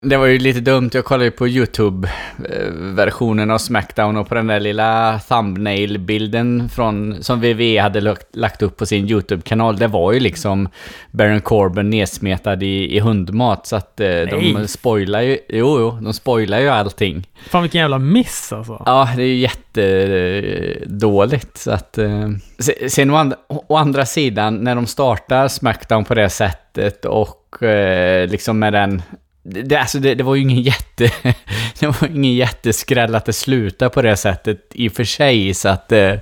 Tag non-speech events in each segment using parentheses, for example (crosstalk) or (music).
Det var ju lite dumt, jag kollade ju på YouTube-versionen av Smackdown och på den där lilla thumbnail-bilden från, som WWE hade lagt, lagt upp på sin YouTube-kanal, det var ju liksom Baron Corbin nedsmetad i, i hundmat, så att eh, de spoilar ju, jo, jo, de spoilar ju allting. Fan vilken jävla miss alltså. Ja, det är ju jättedåligt, så att... Eh, sen å andra, å andra sidan, när de startar Smackdown på det sättet och eh, liksom med den det, alltså det, det, var ju ingen jätte... (laughs) det var ingen jätteskräll att det slutade på det sättet i och för sig, så att eh,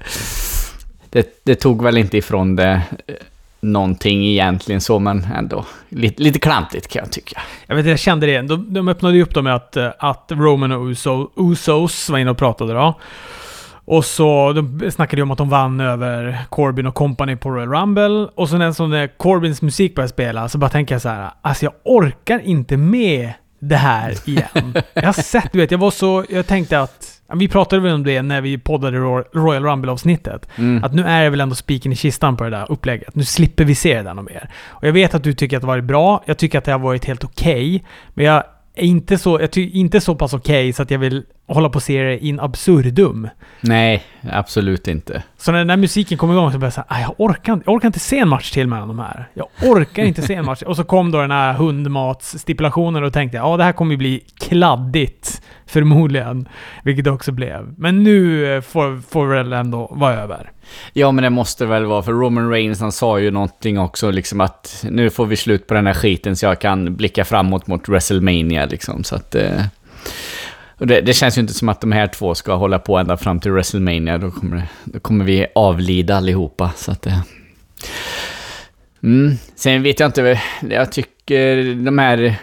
det, det, tog väl inte ifrån det eh, någonting egentligen så, men ändå lite, lite klantigt kan jag tycka. Jag vet jag kände det. De, de öppnade ju upp det med att, eh, att Roman och Uso, Usos var inne och pratade då. Och så de snackade ju om att de vann över Corbin och Company på Royal Rumble. Och så när, när Corbins musik började spela så bara tänker jag så här. Alltså jag orkar inte med det här igen. jag har sett, du vet, jag var så... Jag tänkte att... Vi pratade väl om det när vi poddade Royal Rumble-avsnittet. Mm. Att nu är det väl ändå spiken i kistan på det där upplägget. Nu slipper vi se det där något mer. Och jag vet att du tycker att det har varit bra. Jag tycker att det har varit helt okej. Okay, men jag är inte så, jag tycker inte så pass okej okay, så att jag vill hålla på och se det in absurdum. Nej, absolut inte. Så när den där musiken kom igång så började jag säga, jag orkar, jag orkar inte se en match till mellan de här. Jag orkar inte se en match. Och så kom då den här hundmatsstipulationen och tänkte ja det här kommer ju bli kladdigt. Förmodligen. Vilket det också blev. Men nu eh, får, får väl ändå vara över. Ja, men det måste väl vara, för Roman Reigns han sa ju någonting också, liksom att nu får vi slut på den här skiten så jag kan blicka framåt mot WrestleMania liksom. Så att... Eh, och det, det, känns ju inte som att de här två ska hålla på ända fram till WrestleMania. Då kommer, då kommer vi avlida allihopa. Så att det... Mm. Sen vet jag inte, jag tycker de här...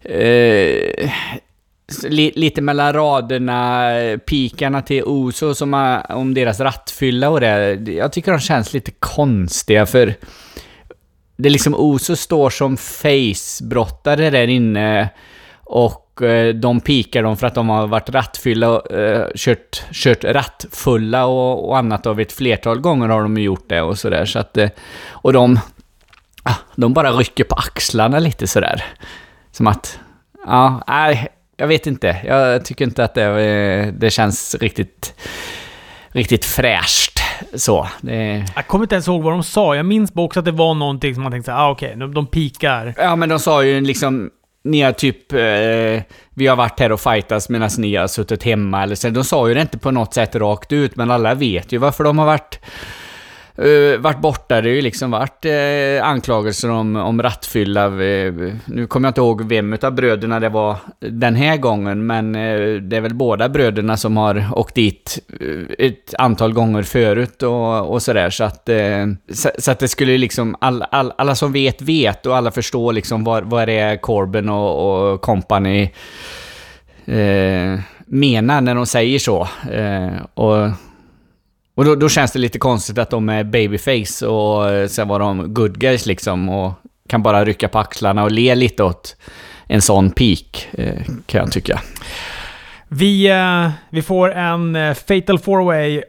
Eh, li, lite mellan raderna, pikarna till Oso som har, om deras rattfylla och det. Jag tycker de känns lite konstiga för... Det är liksom Oso står som face-brottare där inne och Eh, de pikar dem för att de har varit rattfylla och uh, kört, kört rattfulla och, och annat av ett flertal gånger har de gjort det och sådär. Så att, uh, och de, uh, de bara rycker på axlarna lite sådär. Som att, ja, nej, jag vet inte. Jag tycker inte att det, det känns riktigt, riktigt fräscht. Så. Det... Jag kommer inte ens ihåg vad de sa. Jag minns bara också att det var någonting som man tänkte såhär, ah, okej, okay, de, de pikar. Ja, men de sa ju liksom ni har typ, eh, vi har varit här och fightats medan ni har suttit hemma eller så. De sa ju det inte på något sätt rakt ut, men alla vet ju varför de har varit Eh, uh, varit borta. Det har ju liksom varit uh, anklagelser om, om rattfylla. Uh, nu kommer jag inte ihåg vem av bröderna det var den här gången, men uh, det är väl båda bröderna som har åkt dit ett antal gånger förut och, och sådär. Så att, så, så, att det skulle liksom, all, all, alla som vet vet och alla förstår liksom vad, vad det är Corbyn och, och company menar när de säger så. och och då, då, känns det lite konstigt att de är babyface och eh, sen var de good guys liksom och kan bara rycka på axlarna och le lite åt en sån peak, eh, kan jag tycka. Vi, eh, vi får en Fatal Four Way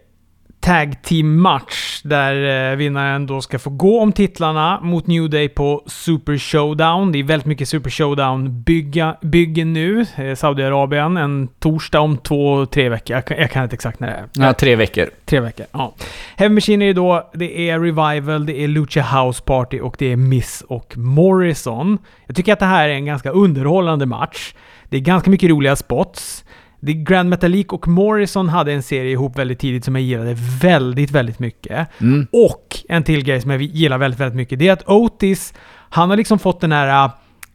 tag team match där eh, vinnaren då ska få gå om titlarna mot New Day på Super Showdown. Det är väldigt mycket Super Showdown-byggen nu. Eh, Saudiarabien, en torsdag om två, tre veckor. Jag kan, jag kan inte exakt när det är. Ja, tre veckor. Tre veckor, ja. Heavy Machine är då, det är Revival, det är Lucha House Party och det är Miss och Morrison. Jag tycker att det här är en ganska underhållande match. Det är ganska mycket roliga spots. The Grand Metalik och Morrison hade en serie ihop väldigt tidigt som jag gillade väldigt, väldigt mycket. Mm. Och en till grej som jag gillar väldigt, väldigt mycket. Det är att Otis, han har liksom fått den här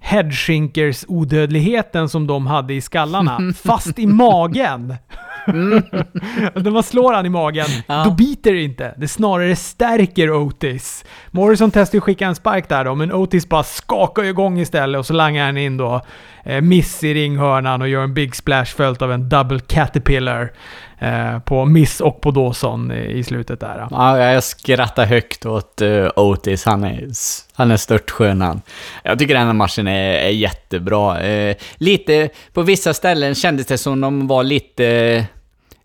uh, headshinkers odödligheten som de hade i skallarna, (laughs) fast i magen. Mm. (laughs) När man slår han i magen, ja. då biter det inte. Det snarare stärker Otis. Morrison testade ju att skicka en spark där då, men Otis bara skakar igång istället och så langar han in då eh, miss i ringhörnan och gör en big splash följt av en double caterpillar. Eh, på Miss och på Dawson i slutet där. Ja, jag skrattar högt åt uh, Otis. Han är, han är störtskön han. Jag tycker den här matchen är, är jättebra. Eh, lite, på vissa ställen kändes det som de var lite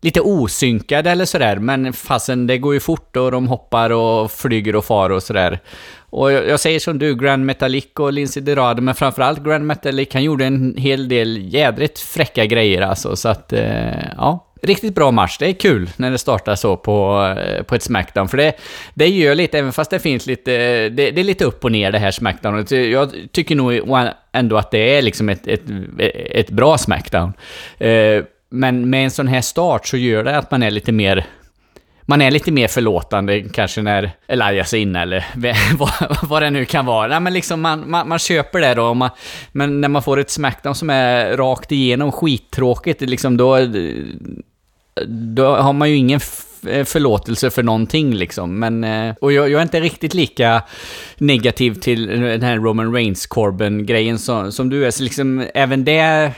lite osynkade eller sådär, men fasen, det går ju fort och de hoppar och flyger och far och sådär. Och jag, jag, säger som du, Grand Metallic och Lindsey Dorado, men framförallt Grand Metallic, han gjorde en hel del jädrigt fräcka grejer alltså, så att, eh, ja. Riktigt bra match. Det är kul när det startar så på, eh, på ett Smackdown. För det, det gör lite, även fast det finns lite... Eh, det, det är lite upp och ner det här Smackdown. Jag tycker nog ändå att det är liksom ett, ett, ett bra Smackdown. Eh, men med en sån här start så gör det att man är lite mer man är lite mer förlåtande kanske när Elias är inne eller (laughs) vad, vad det nu kan vara. Nej, men liksom man, man, man köper det då. Man, men när man får ett Smackdown som är rakt igenom skittråkigt, liksom då, då har man ju ingen eh, förlåtelse för någonting liksom. Men, eh, och jag, jag, är inte riktigt lika negativ till den här Roman Reigns Corbyn-grejen som, som du är. Så liksom, även det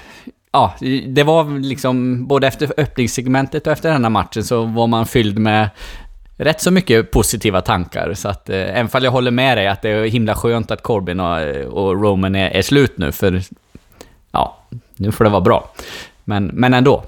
ja, det var liksom både efter öppningssegmentet och efter den här matchen så var man fylld med rätt så mycket positiva tankar. Så att, eh, även fall jag håller med dig att det är himla skönt att Corbin och, och Roman är, är slut nu, för ja, nu får det vara bra. Men, men ändå.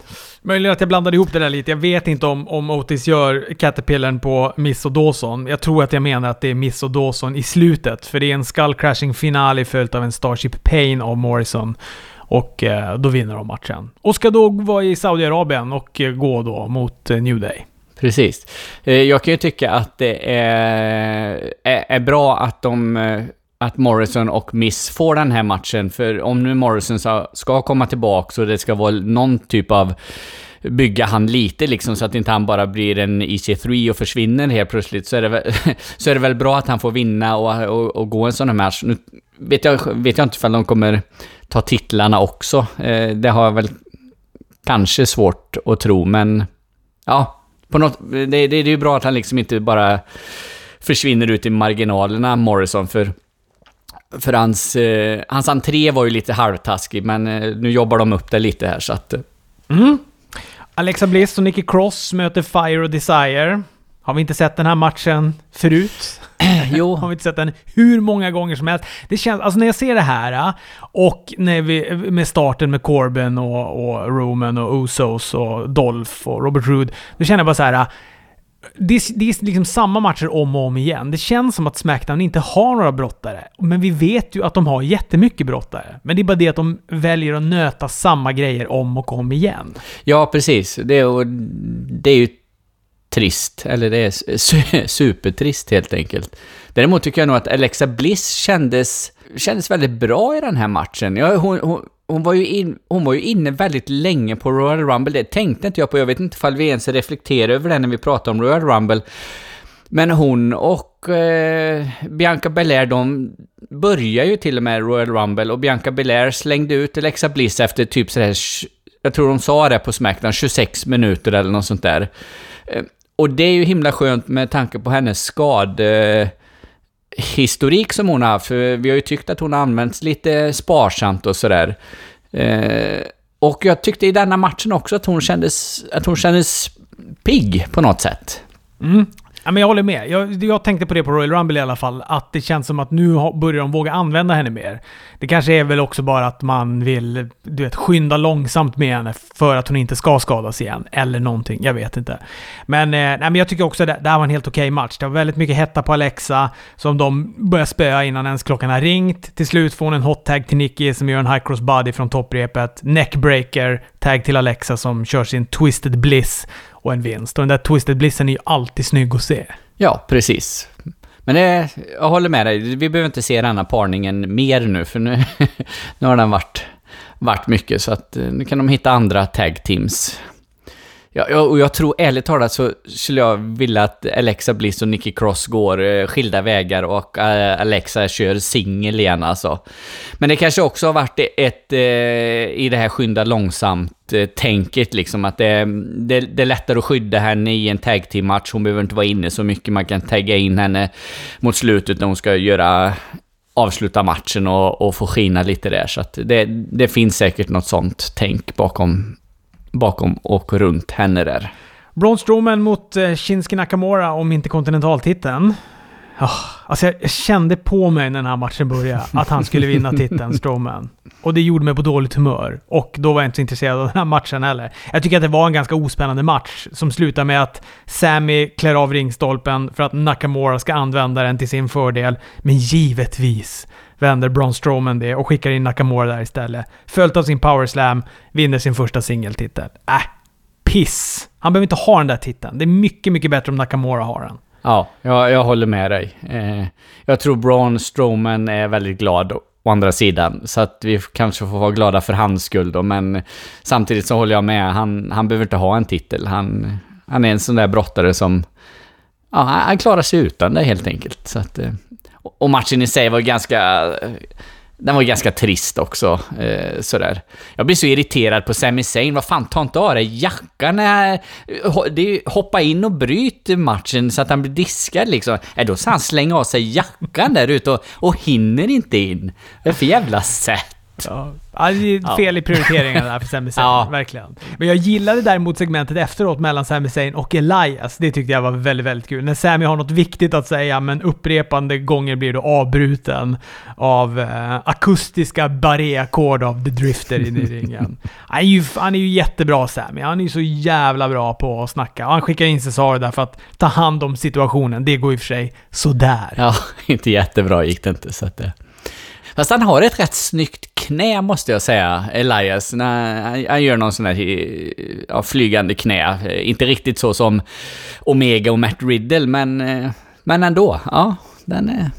Möjligen att jag blandade ihop det där lite. Jag vet inte om, om Otis gör Caterpillaren på Miss och Dawson. Jag tror att jag menar att det är Miss och Dawson i slutet. För det är en skull crashing finale följt av en Starship Pain av Morrison. Och eh, då vinner de matchen. Och ska då vara i Saudiarabien och eh, gå då mot eh, New Day. Precis. Eh, jag kan ju tycka att det är, är, är bra att de eh, att Morrison och Miss får den här matchen. För om nu Morrison ska komma tillbaka och det ska vara någon typ av bygga han lite liksom så att inte han bara blir en EC3 och försvinner helt plötsligt så är det väl, (laughs) så är det väl bra att han får vinna och, och, och gå en sån här match. Nu vet jag, vet jag inte ifall de kommer ta titlarna också. Eh, det har jag väl kanske svårt att tro, men ja, på något, det, det, det är ju bra att han liksom inte bara försvinner ut i marginalerna, Morrison, för för hans, eh, hans entré var ju lite halvtaskig, men eh, nu jobbar de upp det lite här så att... Eh. Mm. Alexa Bliss och Nikki Cross möter Fire och Desire. Har vi inte sett den här matchen förut? (clears throat) jo. Har vi inte sett den hur många gånger som helst? Det känns, alltså när jag ser det här och när vi, med starten med Corbin och, och Roman och Usos och Dolph och Robert Roode, då känner jag bara så här. Det, det är liksom samma matcher om och om igen. Det känns som att Smackdown inte har några brottare. Men vi vet ju att de har jättemycket brottare. Men det är bara det att de väljer att nöta samma grejer om och om igen. Ja, precis. Det, är, det är ju trist. Eller det är (laughs) supertrist helt enkelt. Däremot tycker jag nog att Alexa Bliss kändes, kändes väldigt bra i den här matchen. Ja, hon, hon, hon, var ju in, hon var ju inne väldigt länge på Royal Rumble. Det tänkte inte jag på. Jag vet inte ifall vi ens reflekterar över det när vi pratar om Royal Rumble. Men hon och eh, Bianca Belair, de börjar ju till och med Royal Rumble och Bianca Belair slängde ut Alexa Bliss efter typ sådär, jag tror de sa det på Smackdown, 26 minuter eller något sånt där. Eh, och det är ju himla skönt med tanke på hennes skade... Eh, historik som hon har haft. För vi har ju tyckt att hon har använts lite sparsamt och sådär. Eh, och jag tyckte i denna matchen också att hon kändes, att hon kändes pigg på något sätt. Mm. Ja, men jag håller med. Jag, jag, tänkte på det på Royal Rumble i alla fall, att det känns som att nu börjar de våga använda henne mer. Det kanske är väl också bara att man vill, du vet, skynda långsamt med henne för att hon inte ska skadas igen. Eller någonting, jag vet inte. Men, eh, nej, men jag tycker också att det, det här var en helt okej okay match. Det var väldigt mycket hetta på Alexa, som de börjar spöa innan ens klockan har ringt. Till slut får hon en hot tag till Nicky som gör en high cross body från topprepet. Neckbreaker, tag till Alexa som kör sin twisted bliss och en vinst. Och den där Twisted Blissen är ju alltid snygg att se. Ja, precis. Men det, jag håller med dig. Vi behöver inte se denna parningen mer nu, för nu, (laughs) nu har den varit, varit mycket. Så att eh, nu kan de hitta andra tag teams Ja, och jag tror ärligt talat så skulle jag vilja att Alexa Bliss och Nicky Cross går eh, skilda vägar och eh, Alexa kör singel igen alltså. Men det kanske också har varit ett, eh, i det här skynda långsamt-tänket liksom, att det, det, det, är lättare att skydda henne i en tag team match Hon behöver inte vara inne så mycket, man kan tagga in henne mot slutet när hon ska göra avsluta matchen och, och få skina lite där. Så att det, det finns säkert något sånt tänk bakom bakom och runt henne där. Braun Strowman mot eh, Shinsuke Nakamura om interkontinentaltiteln. Oh, alltså jag kände på mig när den här matchen började (laughs) att han skulle vinna titeln, Strowman. Och det gjorde mig på dåligt humör. Och då var jag inte så intresserad av den här matchen heller. Jag tycker att det var en ganska ospännande match som slutar med att Sammy klär av ringstolpen för att Nakamura ska använda den till sin fördel. Men givetvis vänder Braun Strowman det och skickar in Nakamura där istället. Följt av sin power slam, vinner sin första singeltitel. Äh, piss! Han behöver inte ha den där titeln. Det är mycket, mycket bättre om Nakamura har den. Ja, jag, jag håller med dig. Eh, jag tror Braun Strowman är väldigt glad å andra sidan. Så att vi kanske får vara glada för hans skull då, men samtidigt så håller jag med. Han, han behöver inte ha en titel. Han, han är en sån där brottare som... Ja, han klarar sig utan det helt enkelt. Så att, eh, och matchen i sig var ganska eh, den var ganska trist också. Eh, sådär. Jag blir så irriterad på Sami Zayn. Vad fan, ta inte av dig jackan. Eh, hoppa in och bryt matchen så att han blir diskad liksom. Äh, då ska han slänga av sig jackan där ute och, och hinner inte in. Det är för jävla sätt. Ja. Ja, det är fel i prioriteringarna där för Sami (laughs) ja. verkligen. Men jag gillade däremot segmentet efteråt mellan Sami Zayn och Elias. Det tyckte jag var väldigt, väldigt kul. När Sami har något viktigt att säga, men upprepande gånger blir då avbruten av uh, akustiska barré-ackord av The Drifter inne i (laughs) ringen. Han är, ju, han är ju jättebra Sami. Han är ju så jävla bra på att snacka. Han skickar in Cesaro där för att ta hand om situationen. Det går i och för sig sådär. Ja, (laughs) inte jättebra gick det inte. Så att det... Fast han har ett rätt snyggt knä måste jag säga, Elias. När han gör någon sån här eh, ja, flygande knä. Eh, inte riktigt så som Omega och Matt Riddle, men, eh, men ändå. Ja, den är...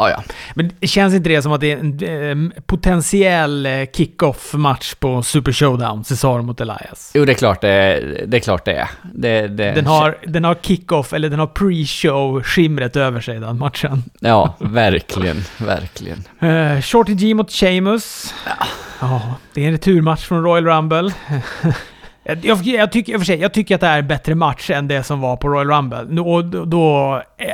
Ja, ja. Men känns inte det som att det är en eh, potentiell eh, kick-off-match på Super Showdown, Cesaro mot Elias? Jo, det är klart det, det är. Klart det är. Det, det... Den har, den har kick-off, eller den har pre-show-skimret över sig, den matchen. Ja, verkligen, verkligen. Uh, (laughs) Shorty G mot Sheamus. Ja. ja. Det är en returmatch från Royal Rumble. (laughs) Jag, jag, tycker, för sig, jag tycker att det är en bättre match än det som var på Royal Rumble. Och då, då, eh,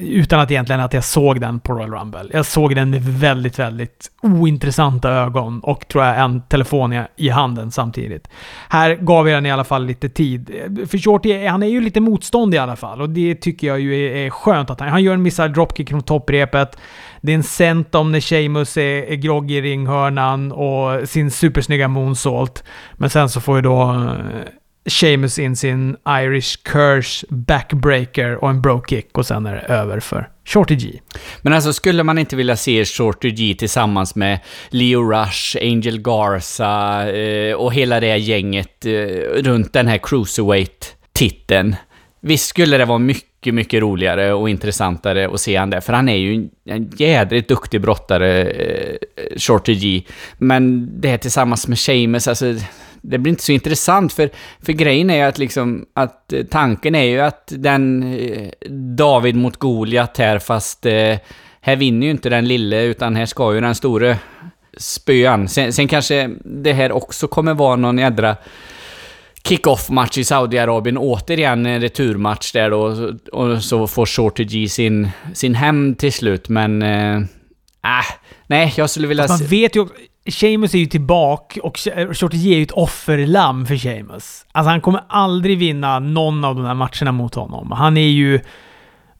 utan att egentligen att jag såg den på Royal Rumble. Jag såg den med väldigt, väldigt ointressanta ögon och tror jag en telefon i handen samtidigt. Här gav jag den i alla fall lite tid. För Shorty, han är ju lite motstånd i alla fall och det tycker jag ju är, är skönt att han... Han gör en missile dropkick från topprepet. Det är en centom när Sheamus är, är groggy i ringhörnan och sin supersnygga moonsault. Men sen så får ju då uh, Sheamus in sin Irish Curse backbreaker och en bro kick och sen är det över för Shorty G. Men alltså skulle man inte vilja se Shorty G tillsammans med Leo Rush, Angel Garza eh, och hela det gänget eh, runt den här cruiserweight-titeln? Visst skulle det vara mycket, mycket roligare och intressantare att se han där, för han är ju en jädrigt duktig brottare, eh, Shorty G. Men det här tillsammans med Seamus, alltså, det blir inte så intressant, för, för grejen är ju att liksom, att eh, tanken är ju att den eh, David mot Goliat här, fast eh, här vinner ju inte den lille, utan här ska ju den store spöan. Sen, sen kanske det här också kommer vara någon jädra kick-off-match i Saudiarabien. Återigen en returmatch där då. Och så får Shorty G sin, sin hem till slut, men... Äh, nej, jag skulle vilja... Man vet ju Sheamus är ju tillbaka och Shorty G är ju ett offerlamm för Sheamus. Alltså han kommer aldrig vinna någon av de här matcherna mot honom. Han är ju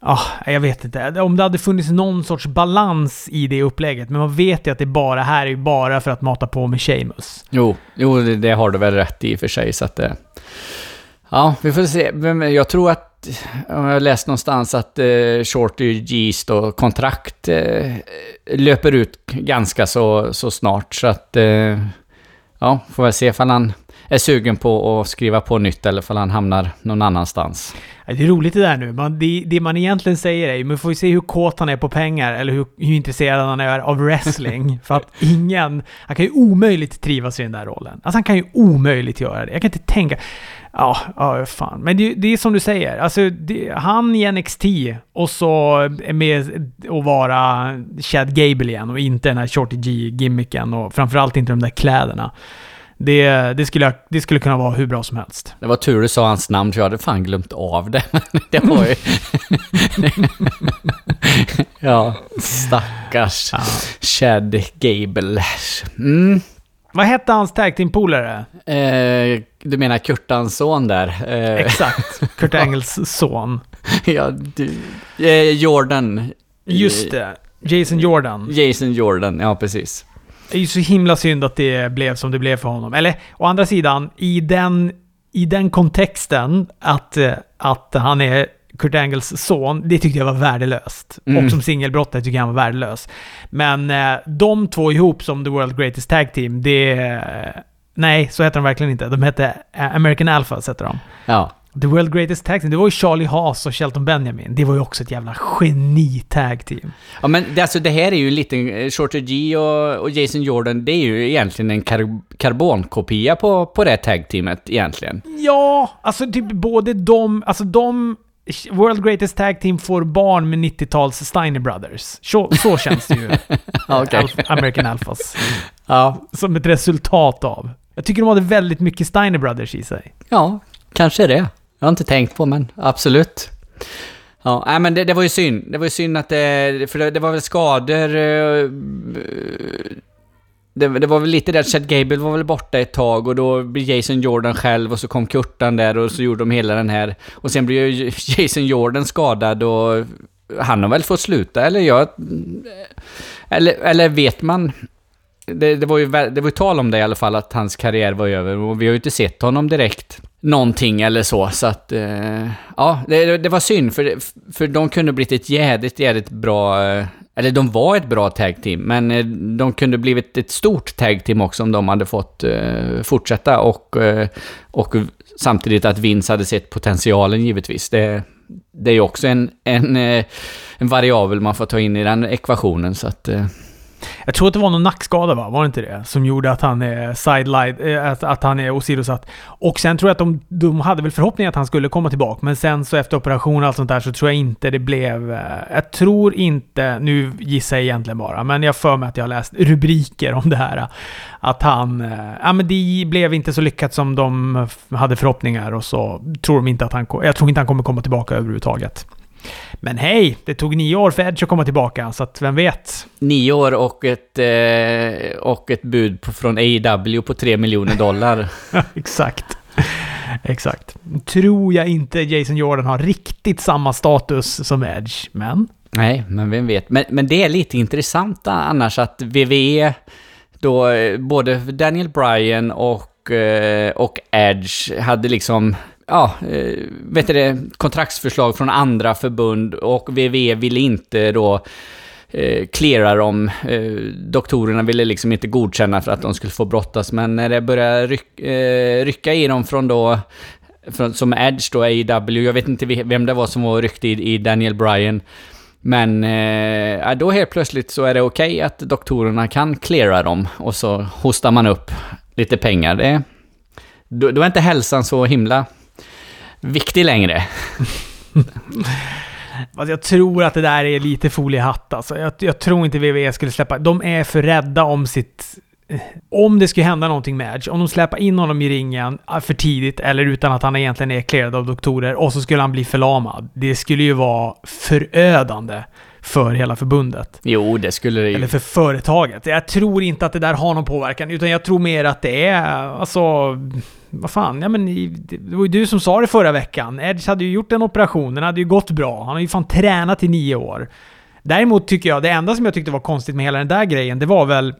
Ah, jag vet inte. Om det hade funnits någon sorts balans i det upplägget. Men man vet ju att det bara här är ju bara för att mata på med Seamus. Jo, jo det, det har du väl rätt i för sig. Så att eh. Ja, vi får se. Jag tror att... Jag har läst någonstans att eh, Shorty G's då, kontrakt eh, löper ut ganska så, så snart. Så att... Eh, ja, får väl se ifall han är sugen på att skriva på nytt eller ifall han hamnar någon annanstans. Det är roligt det där nu. Man, det, det, man egentligen säger är ju, man får ju se hur kåt han är på pengar eller hur, hur intresserad han är av wrestling. (laughs) för att ingen... Han kan ju omöjligt trivas i den där rollen. Alltså han kan ju omöjligt göra det. Jag kan inte tänka... Ja, ja fan. Men det, det är som du säger. Alltså, det, han i NXT och så med att vara Chad Gable igen och inte den här Shorty G-gimmicken och framförallt inte de där kläderna. Det, det, skulle, det skulle kunna vara hur bra som helst. Det var tur du sa hans namn, för jag hade fan glömt av det. (laughs) det var ju... (laughs) ja, stackars ja. Chad Gable. Mm. Vad hette hans tag team-polare? Eh, du menar Kurtans son där? Eh, Exakt. Kurt (laughs) Angles son. ja, du, eh, Jordan. Just det. Jason Jordan. Jason Jordan, ja precis. Det är ju så himla synd att det blev som det blev för honom. Eller å andra sidan, i den, i den kontexten att, eh, att han är Kurt Angles son, det tyckte jag var värdelöst. Mm. Och som singelbrottare tycker jag han var värdelös. Men eh, de två ihop som The World Greatest Tag Team, det... eh, Nej, så heter de verkligen inte. De hette American Alphas, heter de. Ja. The World Greatest Tag Team, det var ju Charlie Haas och Shelton Benjamin. Det var ju också ett jävla geni-tag team. Ja men det, alltså, det här är ju lite... eh, Shorter G och, och Jason Jordan, det är ju egentligen en kar karbonkopia på, på det tag-teamet egentligen. Ja, alltså typ både de, alltså de... World Greatest Tag Team får barn med 90-tals Steiner Brothers. Så, så känns det ju. Ja, (laughs) okej. Alf- American Alphas. Ja, Som ett resultat av. Jag tycker de hade väldigt mycket Steiner Brothers i sig. ja, kanske det. Jag har inte tänkt på, men absolut. Ja, nej, men det, det var ju synd. Det var ju synd att det... För det, det var väl skador... Eh, det, det var väl lite det att Chad Gable var väl borta ett tag och då blev Jason Jordan själv och så kom Kurtan där och så gjorde de hela den här... Och sen blev ju (laughs) Jason Jordan skadad och han har väl fått sluta, eller jag... Eller, eller vet man? Det, det, var ju, det var ju tal om det i alla fall, att hans karriär var över och vi har ju inte sett honom direkt någonting eller så, så att... Eh, ja, det, det var synd, för, för de kunde blivit ett jädrigt, jädrigt bra... Eh, eller de var ett bra tag team, men eh, de kunde blivit ett stort tag team också om de hade fått eh, fortsätta och, eh, och samtidigt att Vince hade sett potentialen givetvis. Det, det är ju också en, en, eh, en variabel man får ta in i den ekvationen, så att... Eh, jag tror att det var någon nackskada va? Var det inte det? Som gjorde att han är sideline, eh, att, att han är åsidosatt. Och sen tror jag att de, de hade väl förhoppningar att han skulle komma tillbaka. Men sen så efter operation och allt sånt där så tror jag inte det blev... Eh, jag tror inte, nu gissar jag egentligen bara, men jag för mig att jag har läst rubriker om det här. Eh, att han... Ja men det blev inte så lyckat som de hade förhoppningar och så tror de inte att han... Jag tror inte han kommer komma tillbaka överhuvudtaget. Men hej, det tog nio år för Edge att komma tillbaka, så att vem vet? nio år och ett, eh, och ett bud på, från AEW på 3 miljoner dollar. (laughs) Exakt. Exakt. Tror jag inte Jason Jordan har riktigt samma status som Edge, men... Nej, men vem vet. Men, men det är lite intressant annars att WWE, då eh, både Daniel Bryan och, eh, och Edge hade liksom, ja, eh, vet du det, kontraktsförslag från andra förbund och VV ville inte då eh, cleara dem. Eh, doktorerna ville liksom inte godkänna för att de skulle få brottas, men när det började ryck, eh, rycka i dem från då från, som Edge då, AEW, jag vet inte vem det var som var ryckt i, i Daniel Bryan. Men eh, då helt plötsligt så är det okej att doktorerna kan cleara dem och så hostar man upp lite pengar. Det, då, då är inte hälsan så himla viktig längre. (laughs) Alltså jag tror att det där är lite foliehatt alltså. Jag, jag tror inte WWE skulle släppa... De är för rädda om sitt... eh, Om det skulle hända någonting med Edge, om de släpper in honom i ringen eh, för tidigt eller utan att han egentligen är clearad av doktorer och så skulle han bli förlamad. Det skulle ju vara förödande för hela förbundet. Jo, det skulle det ju. Eller för företaget. Jag tror inte att det där har någon påverkan, utan jag tror mer att det är, alltså... Vad fan, ja men det var ju du som sa det förra veckan. Edge hade ju gjort en operation, den hade ju gått bra. Han har ju fan tränat i nio år. Däremot tycker jag, det enda som jag tyckte var konstigt med hela den där grejen, det var väl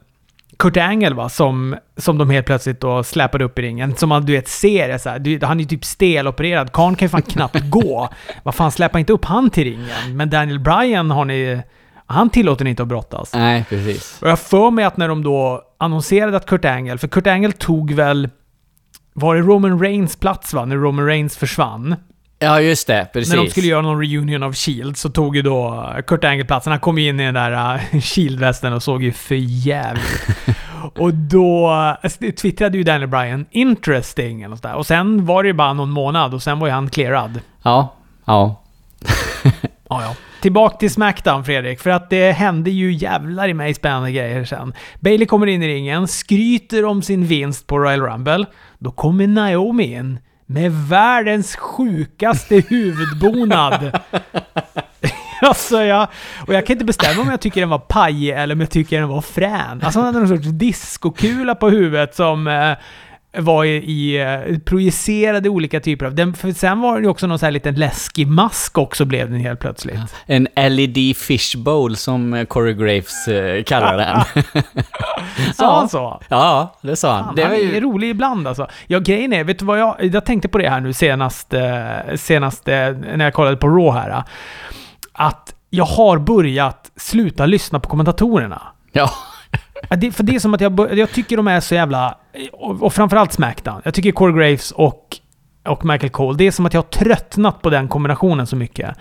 Kurt Angle va, som, som de helt plötsligt då släpade upp i ringen. Som man du vet ser det så här. Du, han är ju typ stelopererad. Karn kan ju fan knappt (laughs) gå. Vad fan, släppa inte upp han till ringen. Men Daniel Bryan har ni... Han tillåter ni inte att brottas. Nej, precis. Och jag för mig att när de då annonserade att Kurt Angle, för Kurt Angle tog väl... Var det Roman Reigns plats va? När Roman Reigns försvann. Ja, just det. Precis. När de skulle göra någon reunion av Shield så tog ju då Kurt Angle platsen. Han kom in i den där (laughs) uh, Shield-västen och såg ju för jävligt. (laughs) Och då uh, twittrade ju Daniel Bryan “interesting” eller något där. Och sen var det ju bara någon månad och sen var ju han clearad. Ja, ja. Ja, ja. Tillbaka till Smackdown Fredrik, för att det hände ju jävlar i mig spännande grejer sen. Bailey kommer in i ringen, skryter om sin vinst på Royal Rumble. Då kommer Naomi in med världens sjukaste (laughs) huvudbonad. (laughs) alltså jag, och jag kan inte bestämma om jag tycker den var pajig eller om jag tycker den var frän. Alltså han hade någon sorts discokula på huvudet som eh, var i, i eh, projicerade olika typer av... Den, för sen var det ju också någon sån här liten läskig mask också blev den helt plötsligt. En LED fishbowl som eh, Corey Graves eh, kallar den. (laughs) Sa han så? Ja, det sa han. Fan, det han var är ju... rolig ibland alltså. Ja, grejen är, vet du vad jag... Jag tänkte på det här nu senast, eh, senast när jag kollade på Raw här. Att jag har börjat sluta lyssna på kommentatorerna. Ja. Det, för det är som att jag, jag tycker de är så jävla... Och, och framförallt Smackdown. Jag tycker Corey Graves och, och Michael Cole, det är som att jag har tröttnat på den kombinationen så mycket.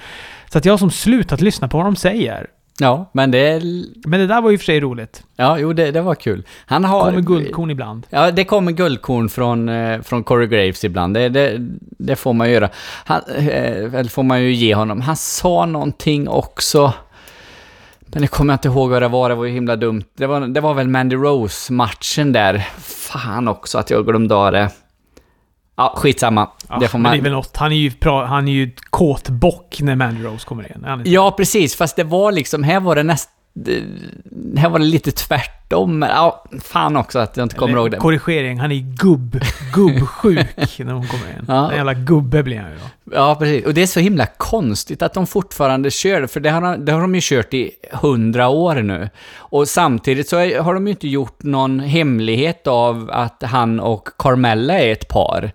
Så att jag har som slutat lyssna på vad de säger. Ja, men det... Men det där var ju för sig roligt. Ja, jo, det, det var kul. Han har... Kommer guldkorn ibland. Ja, det kommer guldkorn från, eh, från Corey Graves ibland. Det, det, det får man ju göra. Han, eh, eller får man ju ge honom. Han sa någonting också. Men det kommer jag inte ihåg vad det var. Det var ju himla dumt. Det var, det var väl Mandy Rose-matchen där. Fan också att jag glömde av det. Ja, skitsamma. Ja, det får men man... det är väl något. Han är ju, pra, han är ju kåtbock när Mandy Rose kommer in. Ja, precis. Fast det var liksom, här var det näst... det- Här var det lite tvärtom. Men, ja, fan också att jag inte kommer Eller, ihåg det. Korrigering, han är gubb, gubbsjuk (laughs) när hon kommer in. Ja. En jävla gubbe blir han ju då. Ja, precis. Och det är så himla konstigt att de fortfarande kör, för det har, det har de ju kört i hundra år nu. Och samtidigt så har de ju inte gjort någon hemlighet av att han och Carmella är ett par.